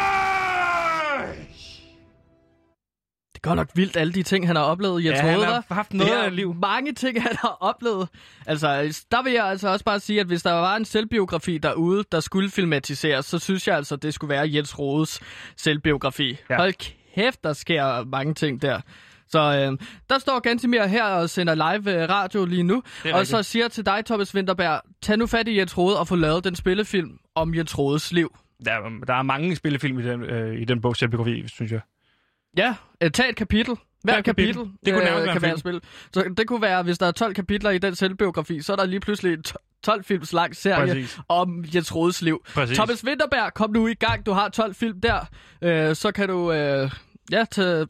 Er godt nok vildt, alle de ting, han har oplevet. Jeg Ja, troede, han har der. haft noget af liv. mange ting, han har oplevet. Altså, der vil jeg altså også bare sige, at hvis der var en selvbiografi derude, der skulle filmatiseres, så synes jeg altså, det skulle være Jens Rodes selvbiografi. Ja. Hold kæft, der sker mange ting der. Så øh, der står Gantimir her og sender live øh, radio lige nu, og så siger til dig, Thomas Winterberg, tag nu fat i Jens Rode og få lavet den spillefilm om Jens Rodes liv. Der, der er mange spillefilm i den, øh, i den bog, selvbiografi, synes jeg. Ja, øh, tag et kapitel. Hver kapitel. kapitel, Det kunne øh, kan en være et spil. Så det kunne være, hvis der er 12 kapitler i den selvbiografi, så er der lige pludselig en t- 12 films lang serie Præcis. om Jens Rodes liv. Præcis. Thomas Winterberg, kom nu i gang. Du har 12 film der. Øh, så kan du øh, ja, tage,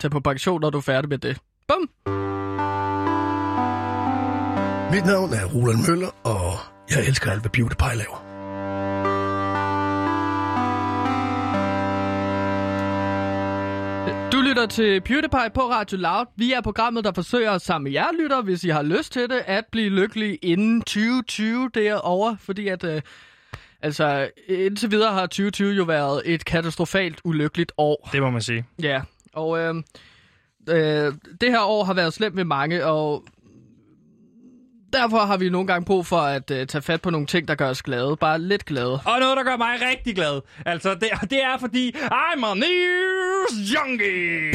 tage på pension, når du er færdig med det. Bum! Mit navn er Roland Møller, og jeg elsker alt, hvad PewDiePie laver. Lytter til PewDiePie på Radio Loud. Vi er programmet, der forsøger sammen med jer lytter, hvis I har lyst til det, at blive lykkelige inden 2020 derovre. Fordi at, øh, altså, indtil videre har 2020 jo været et katastrofalt ulykkeligt år. Det må man sige. Ja, og øh, øh, det her år har været slemt med mange, og derfor har vi nogle gange brug for at øh, tage fat på nogle ting, der gør os glade. Bare lidt glade. Og noget, der gør mig rigtig glad. Altså, det, det er fordi, I'm a news junkie.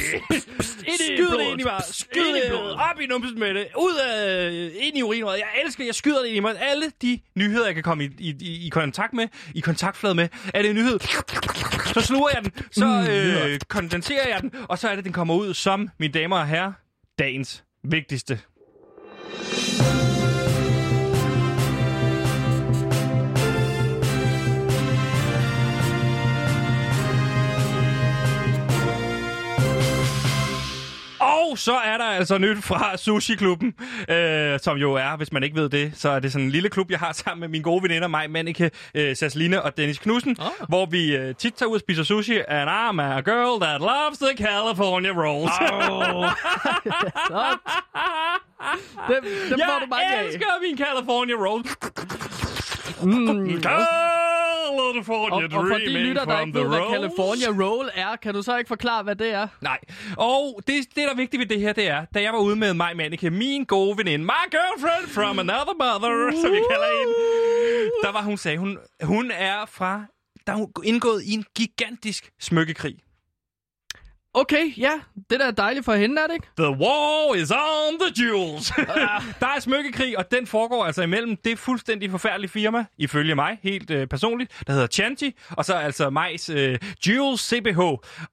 Skyd det ind i mig. Skyd Ind i det blodet. op i numsen med det. Ud af, ind i urinrøret. Jeg elsker, jeg skyder det ind i mig. Alle de nyheder, jeg kan komme i, i, i, i kontakt med, i kontaktflade med, er det en nyhed. Så sluger jeg den, så øh, kondenserer jeg den, og så er det, den kommer ud som, mine damer og herrer, dagens vigtigste. Så er der altså nyt fra Sushi-klubben, øh, som jo er, hvis man ikke ved det, så er det sådan en lille klub, jeg har sammen med mine gode veninder, mig, Manneke, øh, Sasline og Dennis Knudsen, Ah. hvor vi øh, tit tager ud og spiser sushi, and I'm a girl that loves the California rolls. Oh. dem, dem får du mange jeg af. elsker min California rolls. Mm. California Og, og for de lytter, der ikke ved, hvad. California Roll er, kan du så ikke forklare, hvad det er? Nej. Og det, det, der er vigtigt ved det her, det er, da jeg var ude med mig, Manneke, min gode veninde, my girlfriend from another mother, som vi kalder hende, der var hun sagde, hun, hun er fra, der er hun indgået i en gigantisk smykkekrig. Okay, ja. Det der er dejligt for hende, er det ikke? The war is on the jewels. der er smykkekrig, og den foregår altså imellem det fuldstændig forfærdelige firma, ifølge mig, helt øh, personligt, der hedder Chanti, og så altså Majs øh, Jewels CBH,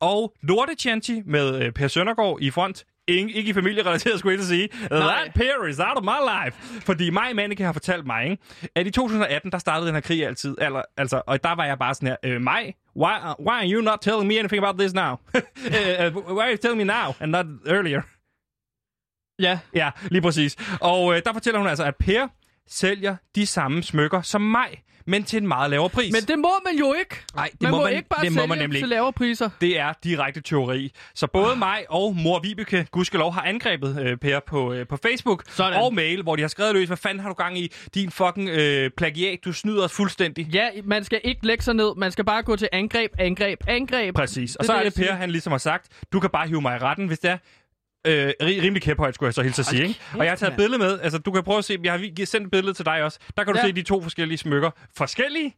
og Lorte Chanti med øh, Per Søndergaard i front. Ingen, ikke i familierelateret, skulle jeg sige. That pair is out of my life. Fordi mig og Manneke har fortalt mig, ikke, at i 2018, der startede den her krig altid. Eller, altså, og der var jeg bare sådan her, øh, mig, why, uh, why are you not telling me anything about this now? uh, why are you telling me now and not earlier? Ja. Ja, lige præcis. Og øh, der fortæller hun altså, at Per sælger de samme smykker som mig, men til en meget lavere pris. Men det må man jo ikke. Nej, det man må må, man- ikke bare det må sælge man nemlig til lavere priser. Det er direkte teori. Så både ah. mig og mor Vibeke, gudskelov, har angrebet øh, Per på, øh, på Facebook Sådan. og mail, hvor de har skrevet løs, hvad fanden har du gang i? Din fucking øh, plagiat, du snyder os fuldstændig. Ja, man skal ikke lægge sig ned. Man skal bare gå til angreb, angreb, angreb. Præcis. Og Det så er det, Per, han ligesom har sagt, du kan bare hive mig i retten, hvis det er. Øh, ri- rimelig kæphøjt, skulle jeg så hilse at sige. Ikke? Og jeg har taget mand. billede med. Altså, du kan prøve at se, jeg har sendt et billede til dig også. Der kan du Ja. se de to forskellige smykker. Forskellige?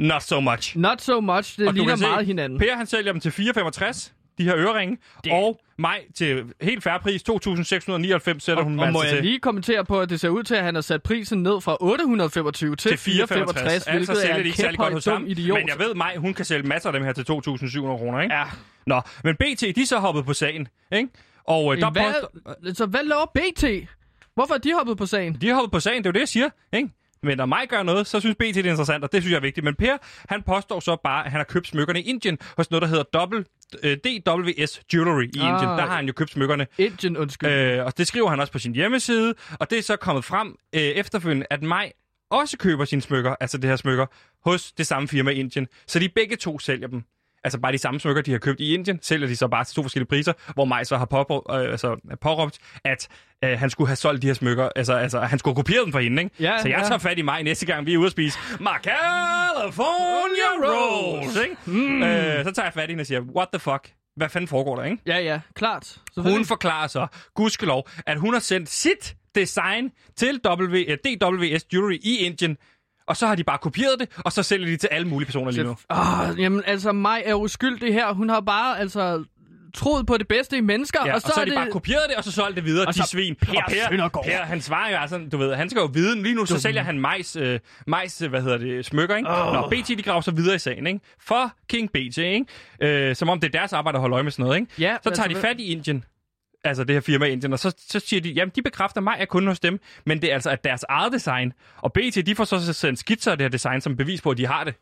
Not so much. Not so much. Det Og ligner se, meget hinanden. Per han sælger dem til 4,65, de her øreringe, Det- og mig til helt færre pris, 2.699 sætter hun og må jeg til. lige kommentere på, at det ser ud til, at han har sat prisen ned fra 825 til, til 465, 465, altså hvilket er en kæphøj hos dum idiot. Men jeg ved mig, hun kan sælge masser af dem her til 2.700 kroner, ikke? Ja. Nå, men BT, de så hoppet på sagen, ikke? Og øh, der påstår, Hvad, så hvad laver BT? Hvorfor er de hoppet på sagen? de har hoppet på sagen, det er jo det, jeg siger, ikke? Men når mig gør noget, så synes BT det er interessant, og det synes jeg er vigtigt. Men Per, han påstår så bare, at han har købt smykkerne i Indien hos noget, der hedder dobbelt, øh, DWS Jewelry i Ah, Indien. Der har han jo købt smykkerne. Indien, undskyld. Øh, og det skriver han også på sin hjemmeside, og det er så kommet frem øh, efterfølgende, at Maj også køber sine smykker, altså det her smykker, hos det samme firma i Indien. Så de begge to sælger dem. Altså bare de samme smykker, de har købt i Indien, sælger de så bare til to forskellige priser, hvor Maj så har påråbt, øh, altså, påråbt at øh, han skulle have solgt de her smykker, altså, altså han skulle kopiere dem for hende, ikke? Ja, så jeg ja. tager fat i Maj næste gang, vi er ude at spise My California Rolls, ikke? Mm. Øh, så tager jeg fat i hende og siger, what the fuck? Hvad fanden foregår der, ikke? Ja, ja, klart. Hun Selvfølgelig. forklarer så, gudskelov, at hun har sendt sit design til w, eh, DWS Jewelry i Indien, og så har de bare kopieret det, og så sælger de til alle mulige personer lige nu. Åh, jamen, altså, mig er uskyldig her. Hun har bare, altså, troet på det bedste i mennesker, Ja, og så, har er de bare kopieret det, og så solgt det videre, Og de så svin. Per og Per, per, han svarer jo altså, du ved, han skal jo vide, lige nu så sælger han majs, øh, majs, hvad hedder det, smykker, ikke? Oh. Nå, BT, de graver så videre i sagen, ikke? For King BT, ikke? Øh, som om det er deres arbejde at holde øje med sådan noget, ikke? Ja, Så tager altså, de fat i Indien, altså det her firma i Indien, og så, så siger de, jamen de bekræfter mig er kunden hos dem, men det er altså at deres eget design. Og BT, de får så sendt skitser af det her design som bevis på, at de har det.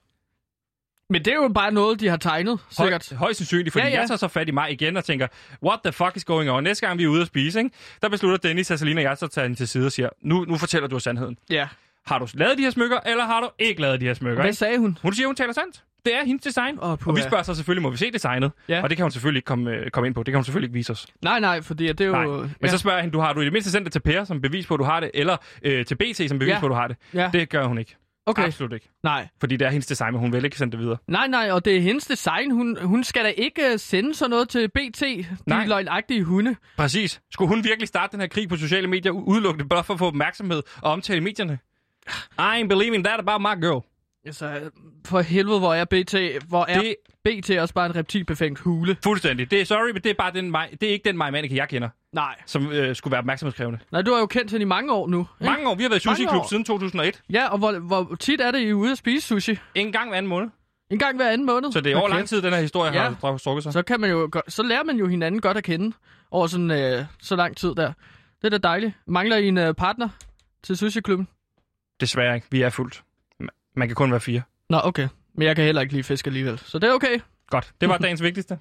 Men det er jo bare noget, de har tegnet, sikkert. Høj, højst sandsynligt, fordi Ja, ja, jeg tager så fat i mig igen og tænker, what the fuck is going on? Næste gang vi er ude at spise, ikke? der beslutter Dennis, Sasselina og jeg så tager hende til side og siger, nu, nu fortæller du sandheden. Ja. Har du lavet de her smykker, eller har du ikke lavet de her smykker? Hvad Ikke? sagde hun? Hun siger, hun taler sandt. Det er hendes design. Åh, og vi spørger så selvfølgelig, må vi se designet? Ja. Og det kan hun selvfølgelig ikke komme, øh, komme ind på. Det kan hun selvfølgelig ikke vise os. Nej, nej, fordi det er jo... Nej. Men ja. så spørger jeg hende, du har du i det mindste sendt det til Per som bevis på, at du har det, eller øh, til BT som bevis Ja. på, at du har det? Ja. Det gør hun ikke. Okay, Absolut ikke. nej. Fordi det er hendes design, men hun vil ikke sende det videre. Nej, nej, og det er hendes design. Hun, hun skal da ikke øh, sende sådan noget til BT, de Nej. løgnagtige hunde. Præcis. Skulle hun virkelig starte den her krig på sociale medier udelukkende bare for at få opmærksomhed og omtale i medierne? I ain't believing that about my girl. Altså, for helvede, hvor er BT, hvor er Det BT også bare en reptilbefængt hule. fuldstændig. Det er sorry, men det er bare den Maj, det er ikke den Maja Manike, jeg kender, Nej. som øh, skulle være opmærksomhedskrævende. Nej, du har jo kendt hende i mange år nu. Ikke? Mange år. Vi har været i Sushi Klub siden 2001. Ja, og hvor, hvor tit er det, I er ude at spise sushi? En gang hver anden måned. En gang hver anden måned? Så det er over Okay. lang tid, den her historie Ja. har strukket sig. Så, kan man jo, så lærer man jo hinanden godt at kende over sådan øh, så lang tid der. Det er da dejligt. Mangler I en øh, partner til sushi-klubben? Desværre ikke. Vi er fuldt. Ma- Man kan kun være fire. Nå, okay. Men jeg kan heller ikke lide fisk alligevel. Så det er okay. Godt. Det var dagens vigtigste.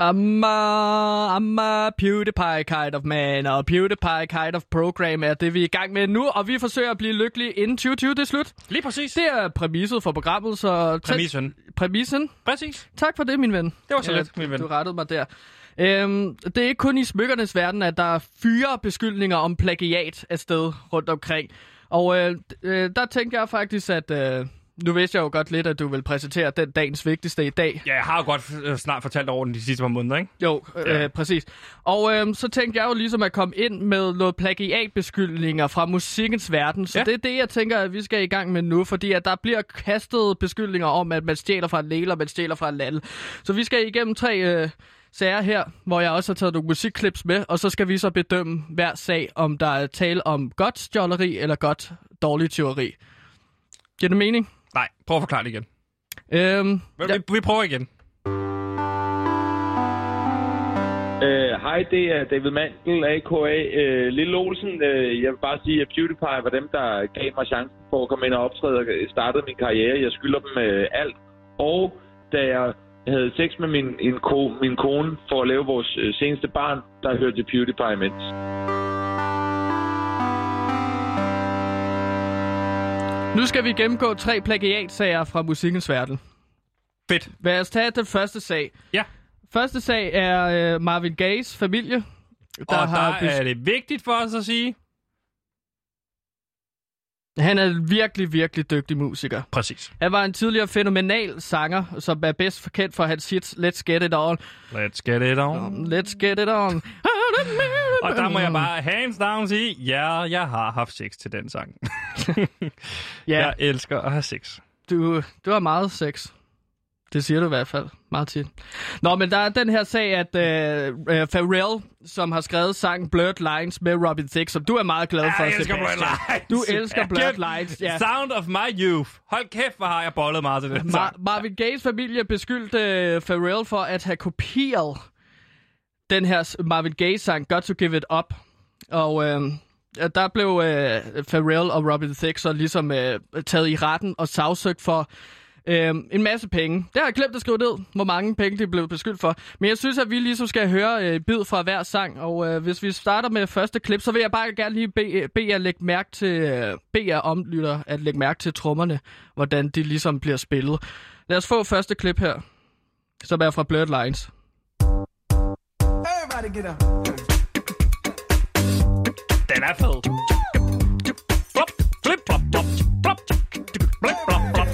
I'm a, I'm a PewDiePie kind of man, og PewDiePie kind of program er det, vi er i gang med nu, og vi forsøger at blive lykkelige inden 2020 det er slut. Lige præcis. Det er præmisset for programmet, så... Præmissen. Præmissen. Præcis. Tak for det, min ven. Det var så let, min ven. Du rettede mig der. Øhm, det er ikke kun i smykkernes verden, at der er fyre beskyldninger om plagiat af sted rundt omkring. Og øh, øh, der tænker jeg faktisk, at øh, Nu vidste jeg jo godt lidt, at du vil præsentere den dagens vigtigste i dag. Ja, jeg har jo godt øh, snart fortalt over den de sidste par måneder, ikke? Jo, øh, Ja. præcis. Og øh, så tænkte jeg jo ligesom at komme ind med noget plagiatbeskyldninger fra musikkens verden. Så Ja. det er det, jeg tænker, at vi skal i gang med nu. Fordi at der bliver kastet beskyldninger om, at man stjæler fra en læge, og man stjæler fra en lande. Så vi skal igennem tre øh, sager her, hvor jeg også har taget nogle musikklips med. Og så skal vi så bedømme hver sag, om der er tale om godt stjåleri eller godt dårligt tyveri. Giver det mening? Nej, prøv at forklare det igen. Øhm, Ja. ja. Vi, vi prøver igen. Øh, Hej, det er David Mandel, a.k.a. Øh, Lille Olsen. Øh, jeg vil bare sige, at PewDiePie var dem, der gav mig chancen for at komme ind og optræde og startede min karriere. Jeg skylder dem øh, alt. Og da jeg havde sex med min, en ko, min kone for at lave vores øh, seneste barn, der hørte PewDiePie imens. Nu skal vi gennemgå tre plagiatsager fra musikkens verden. Fedt. Lad os tage den første sag. Ja. Første sag er øh, Marvin Gayes familie, der og har der er det vigtigt for os at sige... Han er en virkelig, virkelig dygtig musiker. Præcis. Han var en tidligere fænomenal sanger, som er bedst kendt for hans hits Let's Get It On. Let's get it on. Let's Get It On. Og der må jeg bare hands down sige, ja, jeg har haft sex til den sang. Ja, Jeg elsker at have sex. du, du har meget sex. Det siger du i hvert fald meget tit. Nå, men der er den her sag, at øh, øh, Pharrell, som har skrevet sangen Blurred Lines med Robin Thicke, som du er meget glad for, jeg elsker. Blurred Lines. Du elsker Blurred. Lines, ja. Sound of my youth. Hold kæft, hvor har jeg bollet meget til Mar- sang. Marvin Gayes familie beskyldte øh, Pharrell for at have kopieret den her Marvin Gaye-sang Got to Give It Up. Og øh, der blev øh, Pharrell og Robin Thicke så ligesom øh, taget i retten og sagsøgt for øh, en masse penge. Det har jeg glemt at skrive ned, hvor mange penge de blev beskyldt for. Men jeg synes, at vi ligesom skal høre øh, bid fra hver sang. Og øh, hvis vi starter med første klip, så vil jeg bare gerne lige bede, øh, bede jer lægge mærke til, øh, bede jer omlytter at lægge mærke til trommerne, hvordan de ligesom bliver spillet. Lad os få første klip her, som er fra Blurred Lines. Get up. Den er fed. Flop, flip, flop, flop, flop, flip, flop, flop.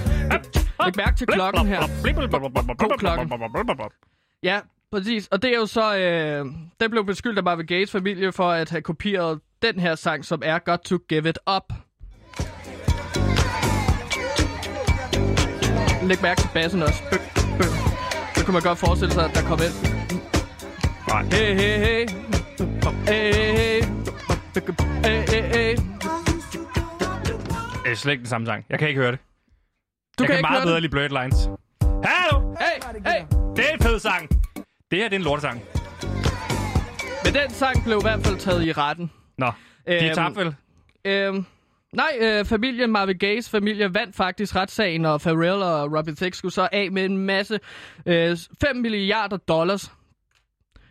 Læg mærke til klokken her. Flip, flip, flop, flop, flop, God klokken. flop, flop, flop, flop. Ja, præcis. Og det er jo så... Øh, den blev beskyldt af Marvin Gaye's familie for at have kopieret den her sang, som er Got to Give It Up. Læg mærke til bassen også. Bø, bø. Så kunne man godt forestille sig, at der kom ind. Nej. Hey, hey, hey. Hey, hey, hey. Hey, hey. Det er slet ikke den samme sang. Jeg kan ikke høre det. Du jeg kan, ikke meget bedre lide Blurred Lines. Hallo! Hey, hey. Det er en fed sang. Det her det er en lortesang. Men den sang blev i hvert fald taget i retten. Nå, de Øhm, er tabt vel? Øhm, nej, øh, familien Marvin Gaye's familie vandt faktisk retssagen, og Pharrell og Robin Thicke skulle så af med en masse øh, 5 milliarder dollars.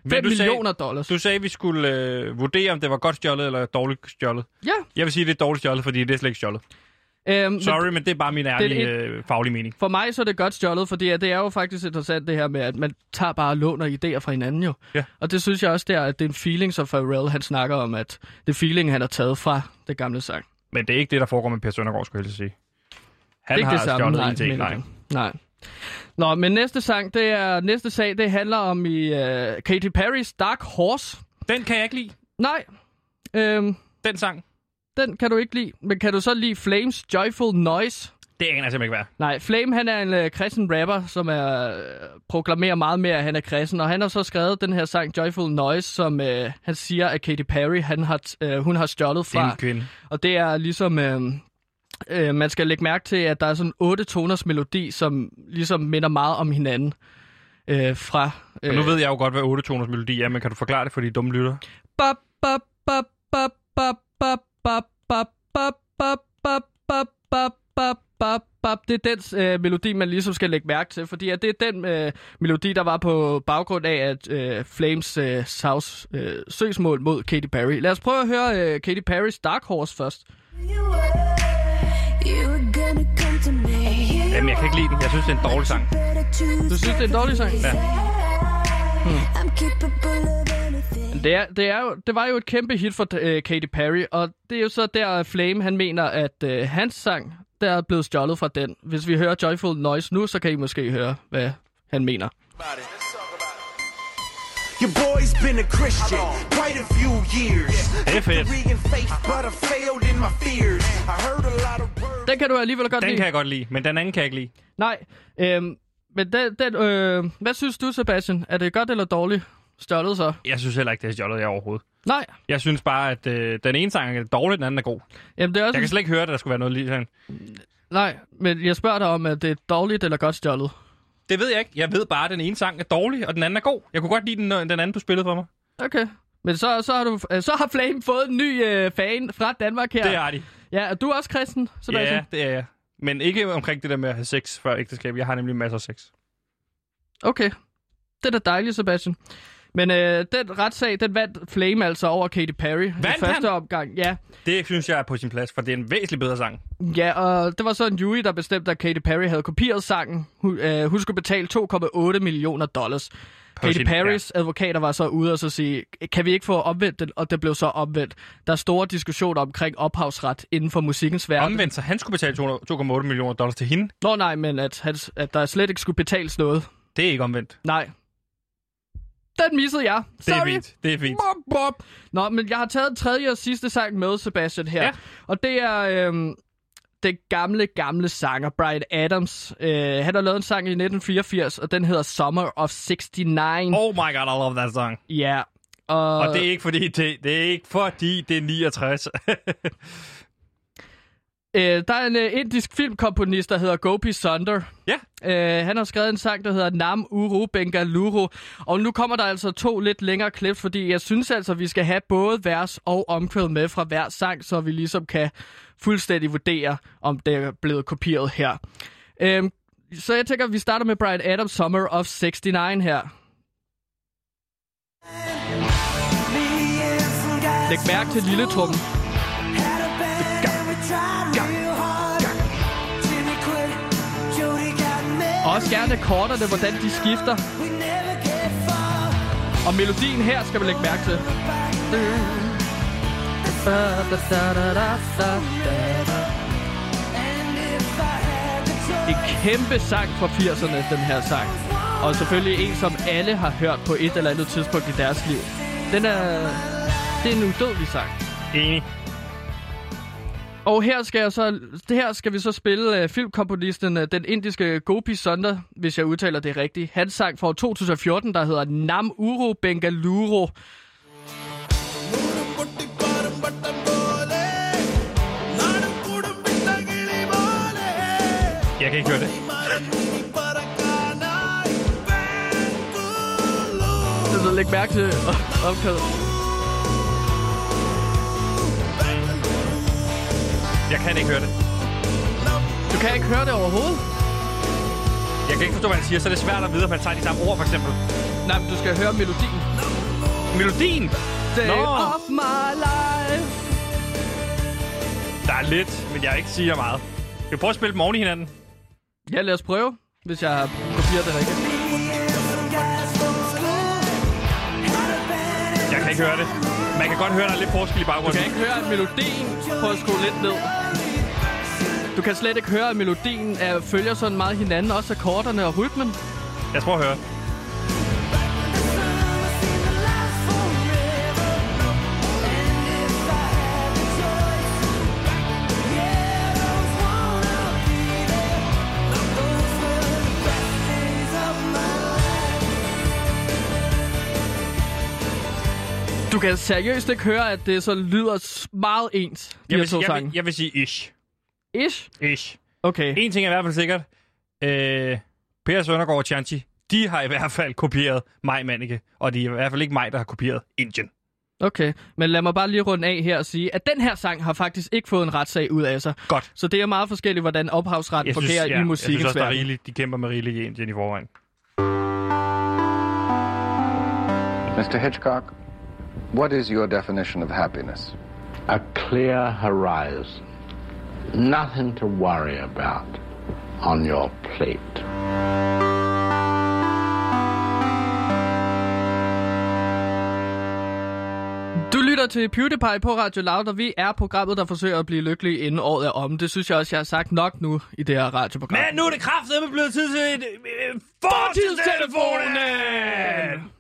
5 du sagde- millioner dollars. Du sagde, at vi skulle øh, vurdere, om det var godt stjålet eller dårligt stjålet. Ja. Jeg vil sige, at det er dårligt stjålet, fordi det er slet ikke stjålet. Øhm, men Sorry, men det er bare min ærlige et- øh, faglige mening. For mig så er det godt stjålet, fordi at det er jo faktisk interessant det her med, at man tager bare og låner idéer fra hinanden jo. Ja. Og det synes jeg også der, at det er en feeling, som Pharrell han snakker om, at det er feeling, han har taget fra det gamle sang. Men det er ikke det, der foregår med Per Søndergaard, skulle jeg helst sige. Han det er har ikke det samme, stjålet nej, en ting, nej. Nej. Nå, men næste sang, det er næste sag, det handler om i uh, Katy Perry's Dark Horse. Den kan jeg ikke lide. Nej, øhm, Den sang. den kan du ikke lide. Men kan du så lide Flames Joyful Noise? Det aner jeg simpelthen ikke, hvad. Nej, Flame han er en øh, kristen rapper, som er øh, proklamerer meget mere, at han er kristen. Og han har så skrevet den her sang Joyful Noise, som øh, han siger, at Katy Perry han har, øh, hun har stjålet Det er fra. en kvinde. Og det er ligesom... Øh, øh, man skal lægge mærke til, at der er sådan otte toners melodi, som ligesom minder meget om hinanden. Øh, fra... Og nu ved jeg jo godt, hvad 8 toners melodi er, men kan du forklare det for de dumme lytter? Bop, bop, bop, bop, bop, bop, bop, bop, bop, bop, bop, bop, bop, bop, bop, bop. Det er den øh, melodi, man ligesom skal lægge mærke til, fordi at det er den øh, melodi, der var på baggrund af, at øh, Flames øh, sags øh, søgsmål mod Katy Perry. Lad os prøve at høre øh, Katy Perrys Dark Horse først. Jamen, jeg kan ikke lide den. Jeg synes, det er en dårlig sang. Du synes, det er en dårlig sang? Ja. Men Det, er, det, er jo, det var jo et kæmpe hit for øh, Katy Perry, og det er jo så der, at Flame han mener, at øh, hans sang, der er blevet stjålet fra den. Hvis vi hører Joyful Noise nu, så kan I måske høre, hvad han mener. Your boy's been a Christian quite a few years. Er faith, but I failed in my fears. I heard a lot of words. Den kan du alligevel godt Den lide. kan jeg godt lide, men den anden kan jeg ikke lide. Nej, øhm, men den, den, øh, hvad synes du, Sebastian? Er det godt eller dårligt stjålet så? Jeg synes heller ikke, det er stjålet jeg overhovedet. Nej, Jeg synes bare, at øh, den ene sang er dårlig, den anden er god. Jamen, det er også Jeg kan slet ikke høre, at der skulle være noget lige sådan. Nej, men jeg spørger dig om, at det er dårligt eller godt stjålet. Det ved jeg ikke. Jeg ved bare, at den ene sang er dårlig, og den anden er god. Jeg kunne godt lide den, den anden, du spillede for mig. Okay. Men så, så, har, du, øh, så har Flame fået en ny øh, fan fra Danmark her. Det har de. Ja, er du også kristen, Sebastian? Ja, det er jeg. Men ikke omkring det der med at have sex før ægteskab. Jeg har nemlig masser af sex. Okay. Det er da dejligt, Sebastian. Men øh, den retssag, den vandt Flame altså over Katy Perry. i Vandt første han? omgang, ja. Det synes jeg er på sin plads, for det er en væsentlig bedre sang. Ja, og det var så en jury, der bestemte, at Katy Perry havde kopieret sangen. Hun, øh, hun skulle betale 2,8 millioner dollars. Katy sin- Perrys ja. advokater var så ude og så sige, kan vi ikke få omvendt den? Og det blev så omvendt. Der er store diskussioner omkring ophavsret inden for musikkens verden. Omvendt, så han skulle betale 200 2,8 millioner dollars til hende. Nå nej, men at, at der slet ikke skulle betales noget. Det er ikke omvendt. Nej. Den missede jeg. Det er Sorry. fint. Det er fint. Bop, bop. Nå, men jeg har taget tredje og sidste sang med, Sebastian, her. Ja. Og det er øhm, den gamle, gamle sanger, Brian Adams. Øh, han har lavet en sang i 1984, og den hedder Summer of 69. Oh my god, I love that song. Ja. Og, Og det er ikke fordi, det, det er ikke fordi, det er 69. øh, der er en øh, indisk filmkomponist, der hedder Gopi Sunder. ja. Øh, han har skrevet en sang, der hedder Nam Uru Bengaluru. Og nu kommer der altså to lidt længere klip, fordi jeg synes altså, vi skal have både vers og omkvæd med fra hver sang, så vi ligesom kan fuldstændig vurdere, om det er blevet kopieret her. Øhm, så jeg tænker, at vi starter med Brian Adams' Summer of 69 her. Læg mærke til lille trummen. Også gerne akkorderne, hvordan de skifter. Og melodien her skal man lægge mærke til. En kæmpe sang fra 80'erne, den her sang. Og selvfølgelig en, som alle har hørt på et eller andet tidspunkt i deres liv. Den er... Det er en udødelig sang. Enig. Og her skal, jeg så, det her skal vi så spille uh, filmkomponisten, uh, den indiske Gopi Sunder, hvis jeg udtaler det rigtigt. Hans sang fra 2014, der hedder Nam Uru Bengaluru. Jeg kan ikke høre det. Så læg mærke til øh, Jeg kan ikke høre det. Du kan ikke høre det overhovedet. Jeg kan ikke forstå, hvad han siger, så er det svært at vide, om han tager de samme ord, for eksempel. Nej, men du skal høre melodien. Melodien! Day Nå. of my life. Der er lidt, men jeg ikke siger meget. Skal vi prøve at spille dem oven i hinanden? Ja, lad os prøve, hvis jeg har kopieret det rigtigt. Jeg kan ikke høre det. Man kan godt høre, der er lidt forskel i Du baggrunden. kan ikke høre, at melodien... Prøv at skrue lidt ned. Du kan slet ikke høre, at melodien er, følger sådan meget hinanden, også akkorderne og rytmen. Jeg tror at høre. Du kan seriøst ikke høre, at det så lyder meget ens, de Jeg her vil, to sige, jeg, vil, jeg vil sige ish. Ish? Ish. Okay. En ting er i hvert fald sikkert. Øh, per Søndergaard og Chanchi, de har i hvert fald kopieret mig, Mannike. Og det er i hvert fald ikke mig, der har kopieret Indien. Okay, men lad mig bare lige runde af her og sige, at den her sang har faktisk ikke fået en retssag ud af sig. Godt. Så det er meget forskelligt, hvordan ophavsretten Jeg fungerer ja, i jeg musikkens synes også, der er verden. rigeligt, de kæmper med rigeligt i Indien i forvejen. Mr. Hitchcock, what is your definition of happiness? a clear horizon, nothing to worry about on your plate. Du lytter til PewDiePie på Radio Loud, og vi er programmet, der forsøger at blive lykkelige inden året er om. Det synes jeg også, jeg har sagt nok nu i det her radioprogram. Men nu er det kraftedeme blevet tid til et øh, fortidstelefonen!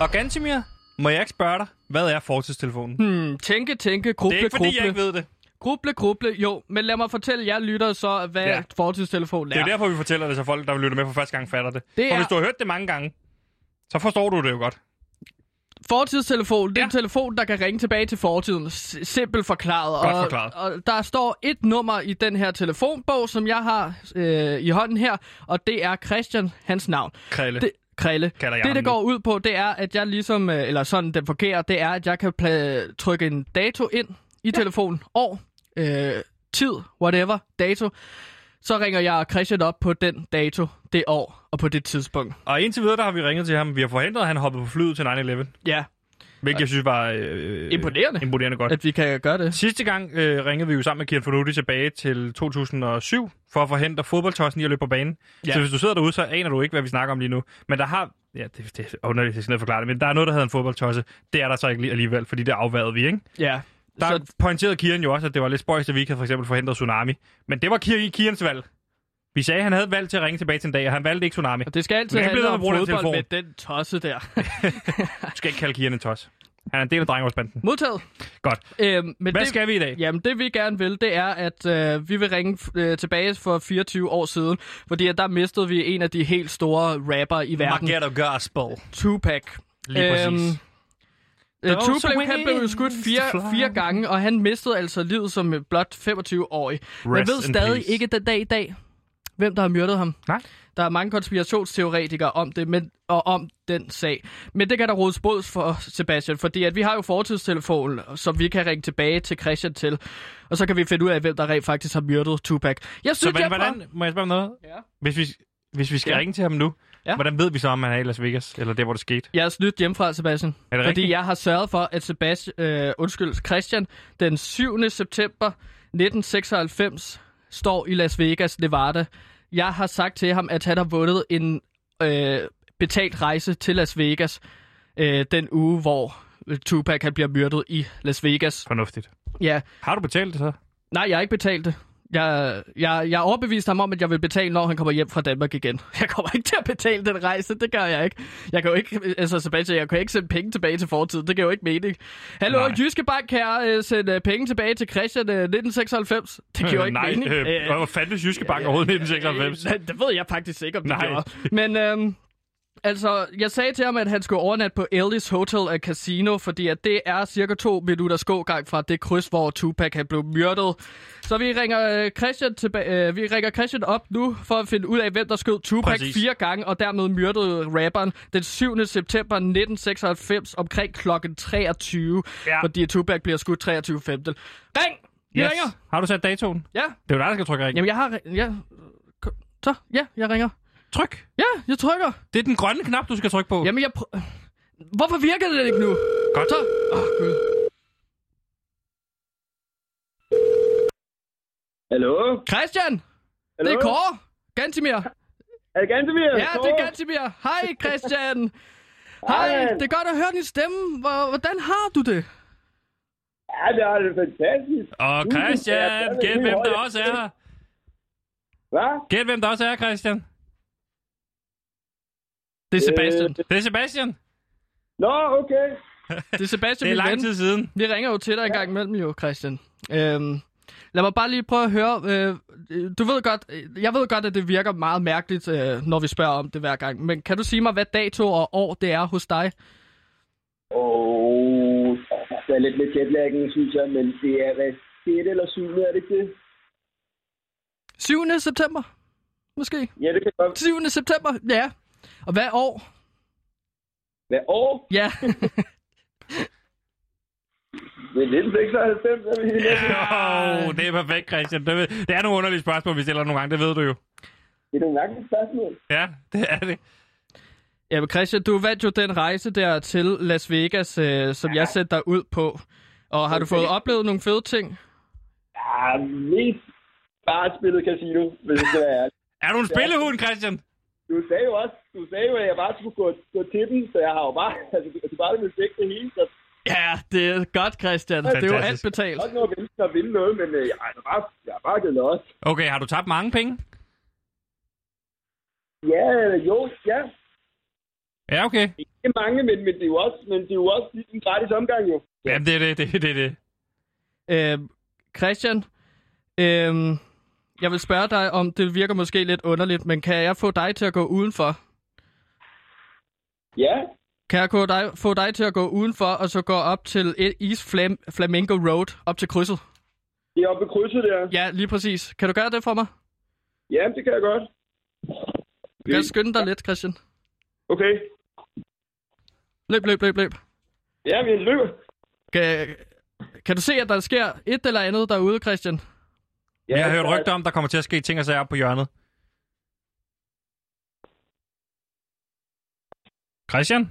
Og Gantimir, må jeg ikke spørge dig, hvad er fortidstelefonen? Hmm, tænke, tænke, gruble, det er ikke, fordi gruble. jeg ikke ved det. Gruble, gruble, jo. Men lad mig fortælle jer lyttere så, hvad Ja. fortidstelefonen Det er er. jo derfor, vi fortæller det, så folk, der lytter med for første gang, fatter det. Det For er- hvis du har hørt det mange gange, så forstår du det jo godt. Fortidstelefon, det er Ja. en telefon, der kan ringe tilbage til fortiden. Simpelt forklaret. Godt og, forklaret. Og der står et nummer i den her telefonbog, som jeg har øh, i hånden her, og det er Christian, hans navn. Krille. Det, Krille. Kalder jeg Det, det går ud på, det er, at jeg ligesom, øh, eller sådan den fungerer, det er, at jeg kan pla- trykke en dato ind i ja. telefonen. År, øh, tid, whatever, dato. Så ringer jeg Christian op på den dato, det år og på det tidspunkt. Og indtil videre, der har vi ringet til ham. Vi har forhindret, at han hoppede på flyet til 9-11. Ja, Hvilket jeg synes var øh, Imponerende. imponerende godt. at vi kan gøre det. Sidste gang øh, ringede vi jo sammen med Kian Fornuti tilbage til 2007 for at forhindre fodboldtossen i at løbe på banen. Ja. Så hvis du sidder derude, så aner du ikke, hvad vi snakker om lige nu. Men der har... Ja, det, det er underligt, jeg skal ned og forklare det, men der er noget, der hedder en fodboldtosse. Det er der så ikke lige alligevel, fordi det afværede vi, ikke? Ja. Der Så pointerede Kian jo også, at det var lidt spøjst, at vi ikke havde for eksempel forhindret tsunami. Men det var Kian, Kians valg. Vi sagde, at han havde et valg til at ringe tilbage til en dag, og han valgte ikke tsunami. Og det skal altid Men handle med om fodbold med telefon. den tosse der. Du skal ikke kalde Kian en tos. Han er en del af drengeårsbanden. Modtaget. Godt. Øhm, men Hvad det, skal vi i dag? Jamen, det vi gerne vil, det er, at øh, vi vil ringe øh, tilbage for 24 år siden, fordi at der mistede vi en af de helt store rapper i verden, Maggetto Gospel. Tupac. Lige præcis. Øhm, øh, Tupac han blev skudt fire, fire gange, og han mistede altså livet som blot 25-årig. Man Rest ved stadig peace. ikke den dag i dag, hvem der har myrdet ham. Nej. Der er mange konspirationsteoretikere om det, men, og om den sag. Men det kan der rådes båds for, Sebastian, fordi at vi har jo fortidstelefonen, som vi kan ringe tilbage til Christian til. Og så kan vi finde ud af, hvem der rent faktisk har myrdet Tupac. Jeg Så synes, men, jeg hvordan, må jeg spørge om noget? Ja. Hvis vi, hvis vi skal Ja. ringe til ham nu, Ja. hvordan ved vi så, om han er i Las Vegas, eller der, hvor det skete? Jeg er snydt hjemmefra, Sebastian. Er det fordi rigtigt? jeg har sørget for, at Sebastian, øh, undskyld, Christian den 7. september 1996 står i Las Vegas, Nevada. Jeg har sagt til ham, at han har vundet en øh, betalt rejse til Las Vegas øh, den uge, hvor øh, Tupac han bliver myrdet i Las Vegas. Fornuftigt. Ja, Har du betalt det så? nej, jeg har ikke betalt det. Jeg, jeg, jeg overbeviste ham om, at jeg vil betale, når han kommer hjem fra Danmark igen. Jeg kommer ikke til at betale den rejse, det gør jeg ikke. Jeg kan jo ikke, altså Sebastian, jeg kan ikke sende penge tilbage til fortiden, det kan jo ikke mening. Hallo, Nej. Jyske Bank, kan jeg uh, sende øh, penge tilbage til Christian uh, 1996? Det giver jo ikke Nej, mening. øh, Øh, hvor fandtes Jyske Bank overhovedet i 1996? Øh, det ved jeg faktisk ikke, om det Nej. gjorde. Men øhm, altså, jeg sagde til ham, at han skulle overnatte på Ellis Hotel og Casino, fordi at det er cirka to minutters gågang fra det kryds, hvor Tupac han blev myrdet. Så vi ringer, øh, Christian tilba- øh, vi ringer Christian op nu for at finde ud af, hvem der skød Tupac Præcis. fire gange og dermed myrdede rapperen den 7. september 1996 omkring klokken 23, Ja. fordi Tupac bliver skudt 23.15. Ring! Vi Yes. ringer! Har du sat datoen? Ja, Det er jo dig, der skal trykke ring. jamen jeg har... Ja. Så, ja, jeg ringer. Tryk. Ja, jeg trykker. Det er den grønne knap, du skal trykke på. Jamen, jeg prø- Hvorfor virker det ikke nu? Godt. Så. Åh, oh, Gud. Hallo? Christian! Hallo? Det er Kåre! Gantimir! Er det Gantemir? Ja, det er Gantimir! Hej, Christian! Hej, Hej. det er godt at høre din stemme. Hvor- Hvordan har du det? Ja, det er det fantastisk. Og Christian, gæt hvem der også er her. Hvad? Gæt hvem der også er, Christian. Det er Sebastian. Det er Sebastian. Nå, okay. Det er Sebastian, Det er lang ven. tid siden. Vi ringer jo til dig en gang imellem jo, Christian. Øhm, lad mig bare lige prøve at høre. Øh, du ved godt, øh, jeg ved godt, at det virker meget mærkeligt, øh, når vi spørger om det hver gang. Men kan du sige mig, hvad dato og år det er hos dig? Åh, der er lidt med jetlaggen, synes jeg, men det er hvad, 6. eller 7. er det ikke det? 7. september? Måske? Ja, det kan godt. 7. september, ja. Og hvad år? Hvad år? Ja. Det er 1996, er vi Åh, oh, det er perfekt, Christian. Det, er nogle underlige spørgsmål, vi stiller nogle gange, det ved du jo. Det er nogle mærkelige spørgsmål. Ja, det er det. Ja, men Christian, du vandt jo den rejse der til Las Vegas, øh, som jeg sendte dig ud på. Og har du fået oplevet nogle fede ting? Ja, mest bare spillet casino, hvis det skal være ærligt. Er du en spillehund, Christian? Du sagde jo også, du sagde jo, at jeg bare skulle gå, gå til den, så jeg har jo bare, altså, du bare vil væk det hele, så Ja, det er godt, Christian. Det er jo alt Fantastisk. betalt. jeg har ikke noget at vinde, noget, men øh, jeg, har bare, jeg har bare givet los. Okay, har du tabt mange penge? Ja, jo, ja. Ja, okay. Ikke mange, men, men, det er jo også, men det er jo også en gratis omgang, jo. Jamen, det er det, det, er det, det. Øh, Christian, øh, jeg vil spørge dig om, det virker måske lidt underligt, men kan jeg få dig til at gå udenfor? Ja, Kan jeg få dig, få dig til at gå udenfor, og så gå op til East Flam, Flamingo Road, op til krydset? det er oppe ved krydset der. Ja, lige præcis. Kan du gøre det for mig? Ja, det kan jeg godt. Kan du skynde dig lidt, Christian? Okay. Løb, løb, løb, løb. Ja, vi løber. Kan, kan du se, at der sker et eller andet derude, Christian? Ja, Jeg har hørt er- rygter om, der kommer til at ske ting og sager op på hjørnet. Christian?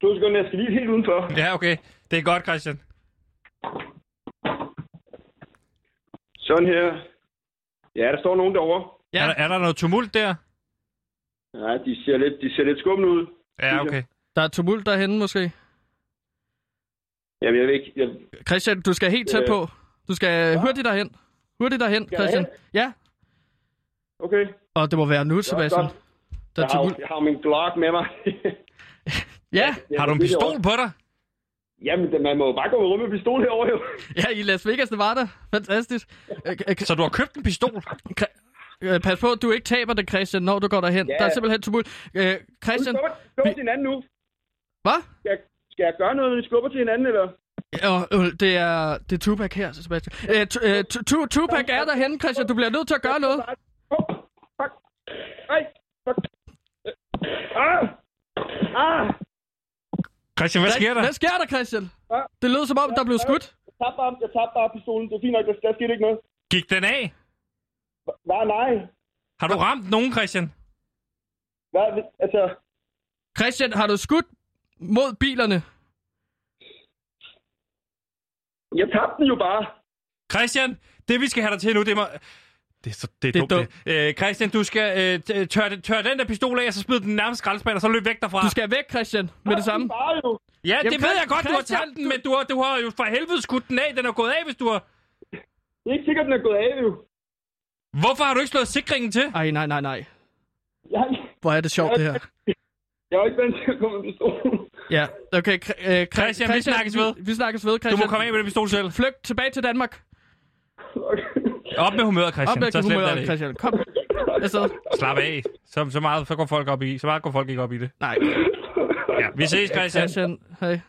To sekunder, jeg skal lige helt udenfor. Ja, okay. Det er godt, Christian. Sådan her. Ja, der står nogen derovre. Ja. Er, der, er der noget tumult der? Ja, de ser lidt, de ser lidt skummende ud. Ja, okay. Der er tumult derhenne, måske. Jamen, jeg ved ikke. Jeg... Christian, du skal helt tæt Øh. på. Du skal hurtigt derhen. Hurtigt derhen, Skal Christian. Ja. Okay. Og det må være nu, Sebastian. Der er Jeg har, jeg har min Glock med mig. Ja. Har du en pistol på dig? Jamen, man må jo bare gå rum med pistol herovre, jo. Ja, i Las Vegas, det var der. Fantastisk. Øh, Så du har købt en pistol? øh, Pas på, at du ikke taber det, Christian, når du går derhen. Ja. Der er simpelthen tumult. Øh, Christian, Skubber, skubber til hinanden nu. hvad? Skal jeg, skal jeg gøre noget, når vi skubber til hinanden, eller? Øh, øh, det er, det er Tupac her, Sebastian. Øh, tu- øh, tu- tu- Tupac er derhen, Christian. Du bliver nødt til at gøre noget. Fuck. Ej, fuck. Ah! Ah! Christian, hvad sker der? Hvad sker der, Christian? Det lød som om, der blev skudt. Jeg tabte bare, jeg tabte bare pistolen. Det er fint nok, der, der skete ikke noget. Gik den af? Hvad? Nej. Har du ramt nogen, Christian? Hvad? Altså, Christian, har du skudt mod bilerne? Jeg tabte den jo bare. Christian, det vi skal have dig til nu, det må... Det er, så, det er, Det er dumt, det. Øh, Christian, du skal øh, t- tørre, tørre den der pistol af, og så smid den nærmest skraldespand, og så løb væk derfra. Du skal væk, Christian, med det samme. Bare jo. Ja, det Jamen, ved jeg godt, du har Christian, tabt den, men du har, du har jo for helvede skudt den af. Den er gået af, hvis du har... Det er ikke sikkert, den er gået af, jo. Hvorfor har du ikke slået sikringen til? Ej, nej, nej, nej. Jeg, Hvor er det sjovt, det her. jeg er jo ikke vant til at komme med pistolen. Ja, okay. Øh, Christian, vi snakkes ved. Vi, vi snakkes ved, Du Christian. må komme af med den pistol selv. Flygt tilbage til Danmark. Op med humøret, Christian. Op med så humøret, det. Christian. Kom. Altså, Slap af. Så, så, meget, så går folk op i. Så meget går folk ikke op i det. nej. Ja, vi ses, Christian. Christian, hej.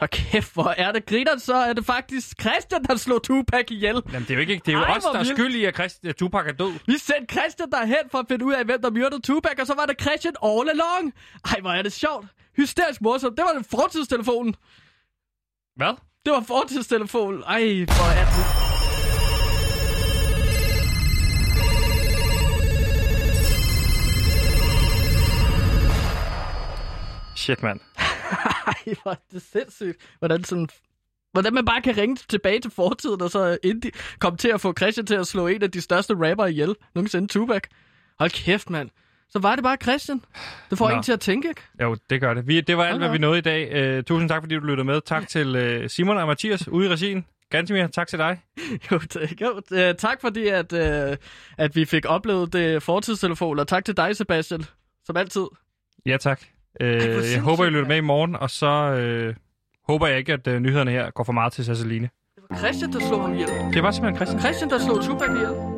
Og kæft, hvor er det griner, så er det faktisk Christian, der slog Tupac ihjel. Jamen, det er jo, ikke, det er jo Ej, os, der er skyld i, at Christ, at Tupac er død. Vi sendte Christian derhen for at finde ud af, hvem der myrdede Tupac, og så var det Christian all along. Ej, hvor er det sjovt. Hysterisk morsomt. Det var den fortidstelefonen. Hvad? Det var fortidstelefonen. Ej, hvor er det... Shit, mand. Ej, hvor er det sindssygt. Hvordan sådan... Hvordan man bare kan ringe tilbage til fortiden, og så indi- komme til at få Christian til at slå en af de største rapper ihjel. Nogensinde Tupac. Hold kæft, mand. Så var det bare Christian. Det får Nå. en til at tænke, ikke? Jo, det gør det. Vi, det var alt, hvad vi nåede i dag. Uh, tusind tak, fordi du lyttede med. Tak til uh, Simon og Mathias ude i regien. Gantemir, tak til dig. Jo, t- jo t- tak fordi, at, øh, at vi fik oplevet det fortidstelefon, og tak til dig, Sebastian, som altid. Ja, tak. Uh, jeg håber, I lytter med i morgen, og så uh, håber jeg ikke, at uh, nyhederne her går for meget til Sasseline. Christian, der slog ham ihjel. Det var simpelthen Christian. Christian, der slog Tupac ihjel.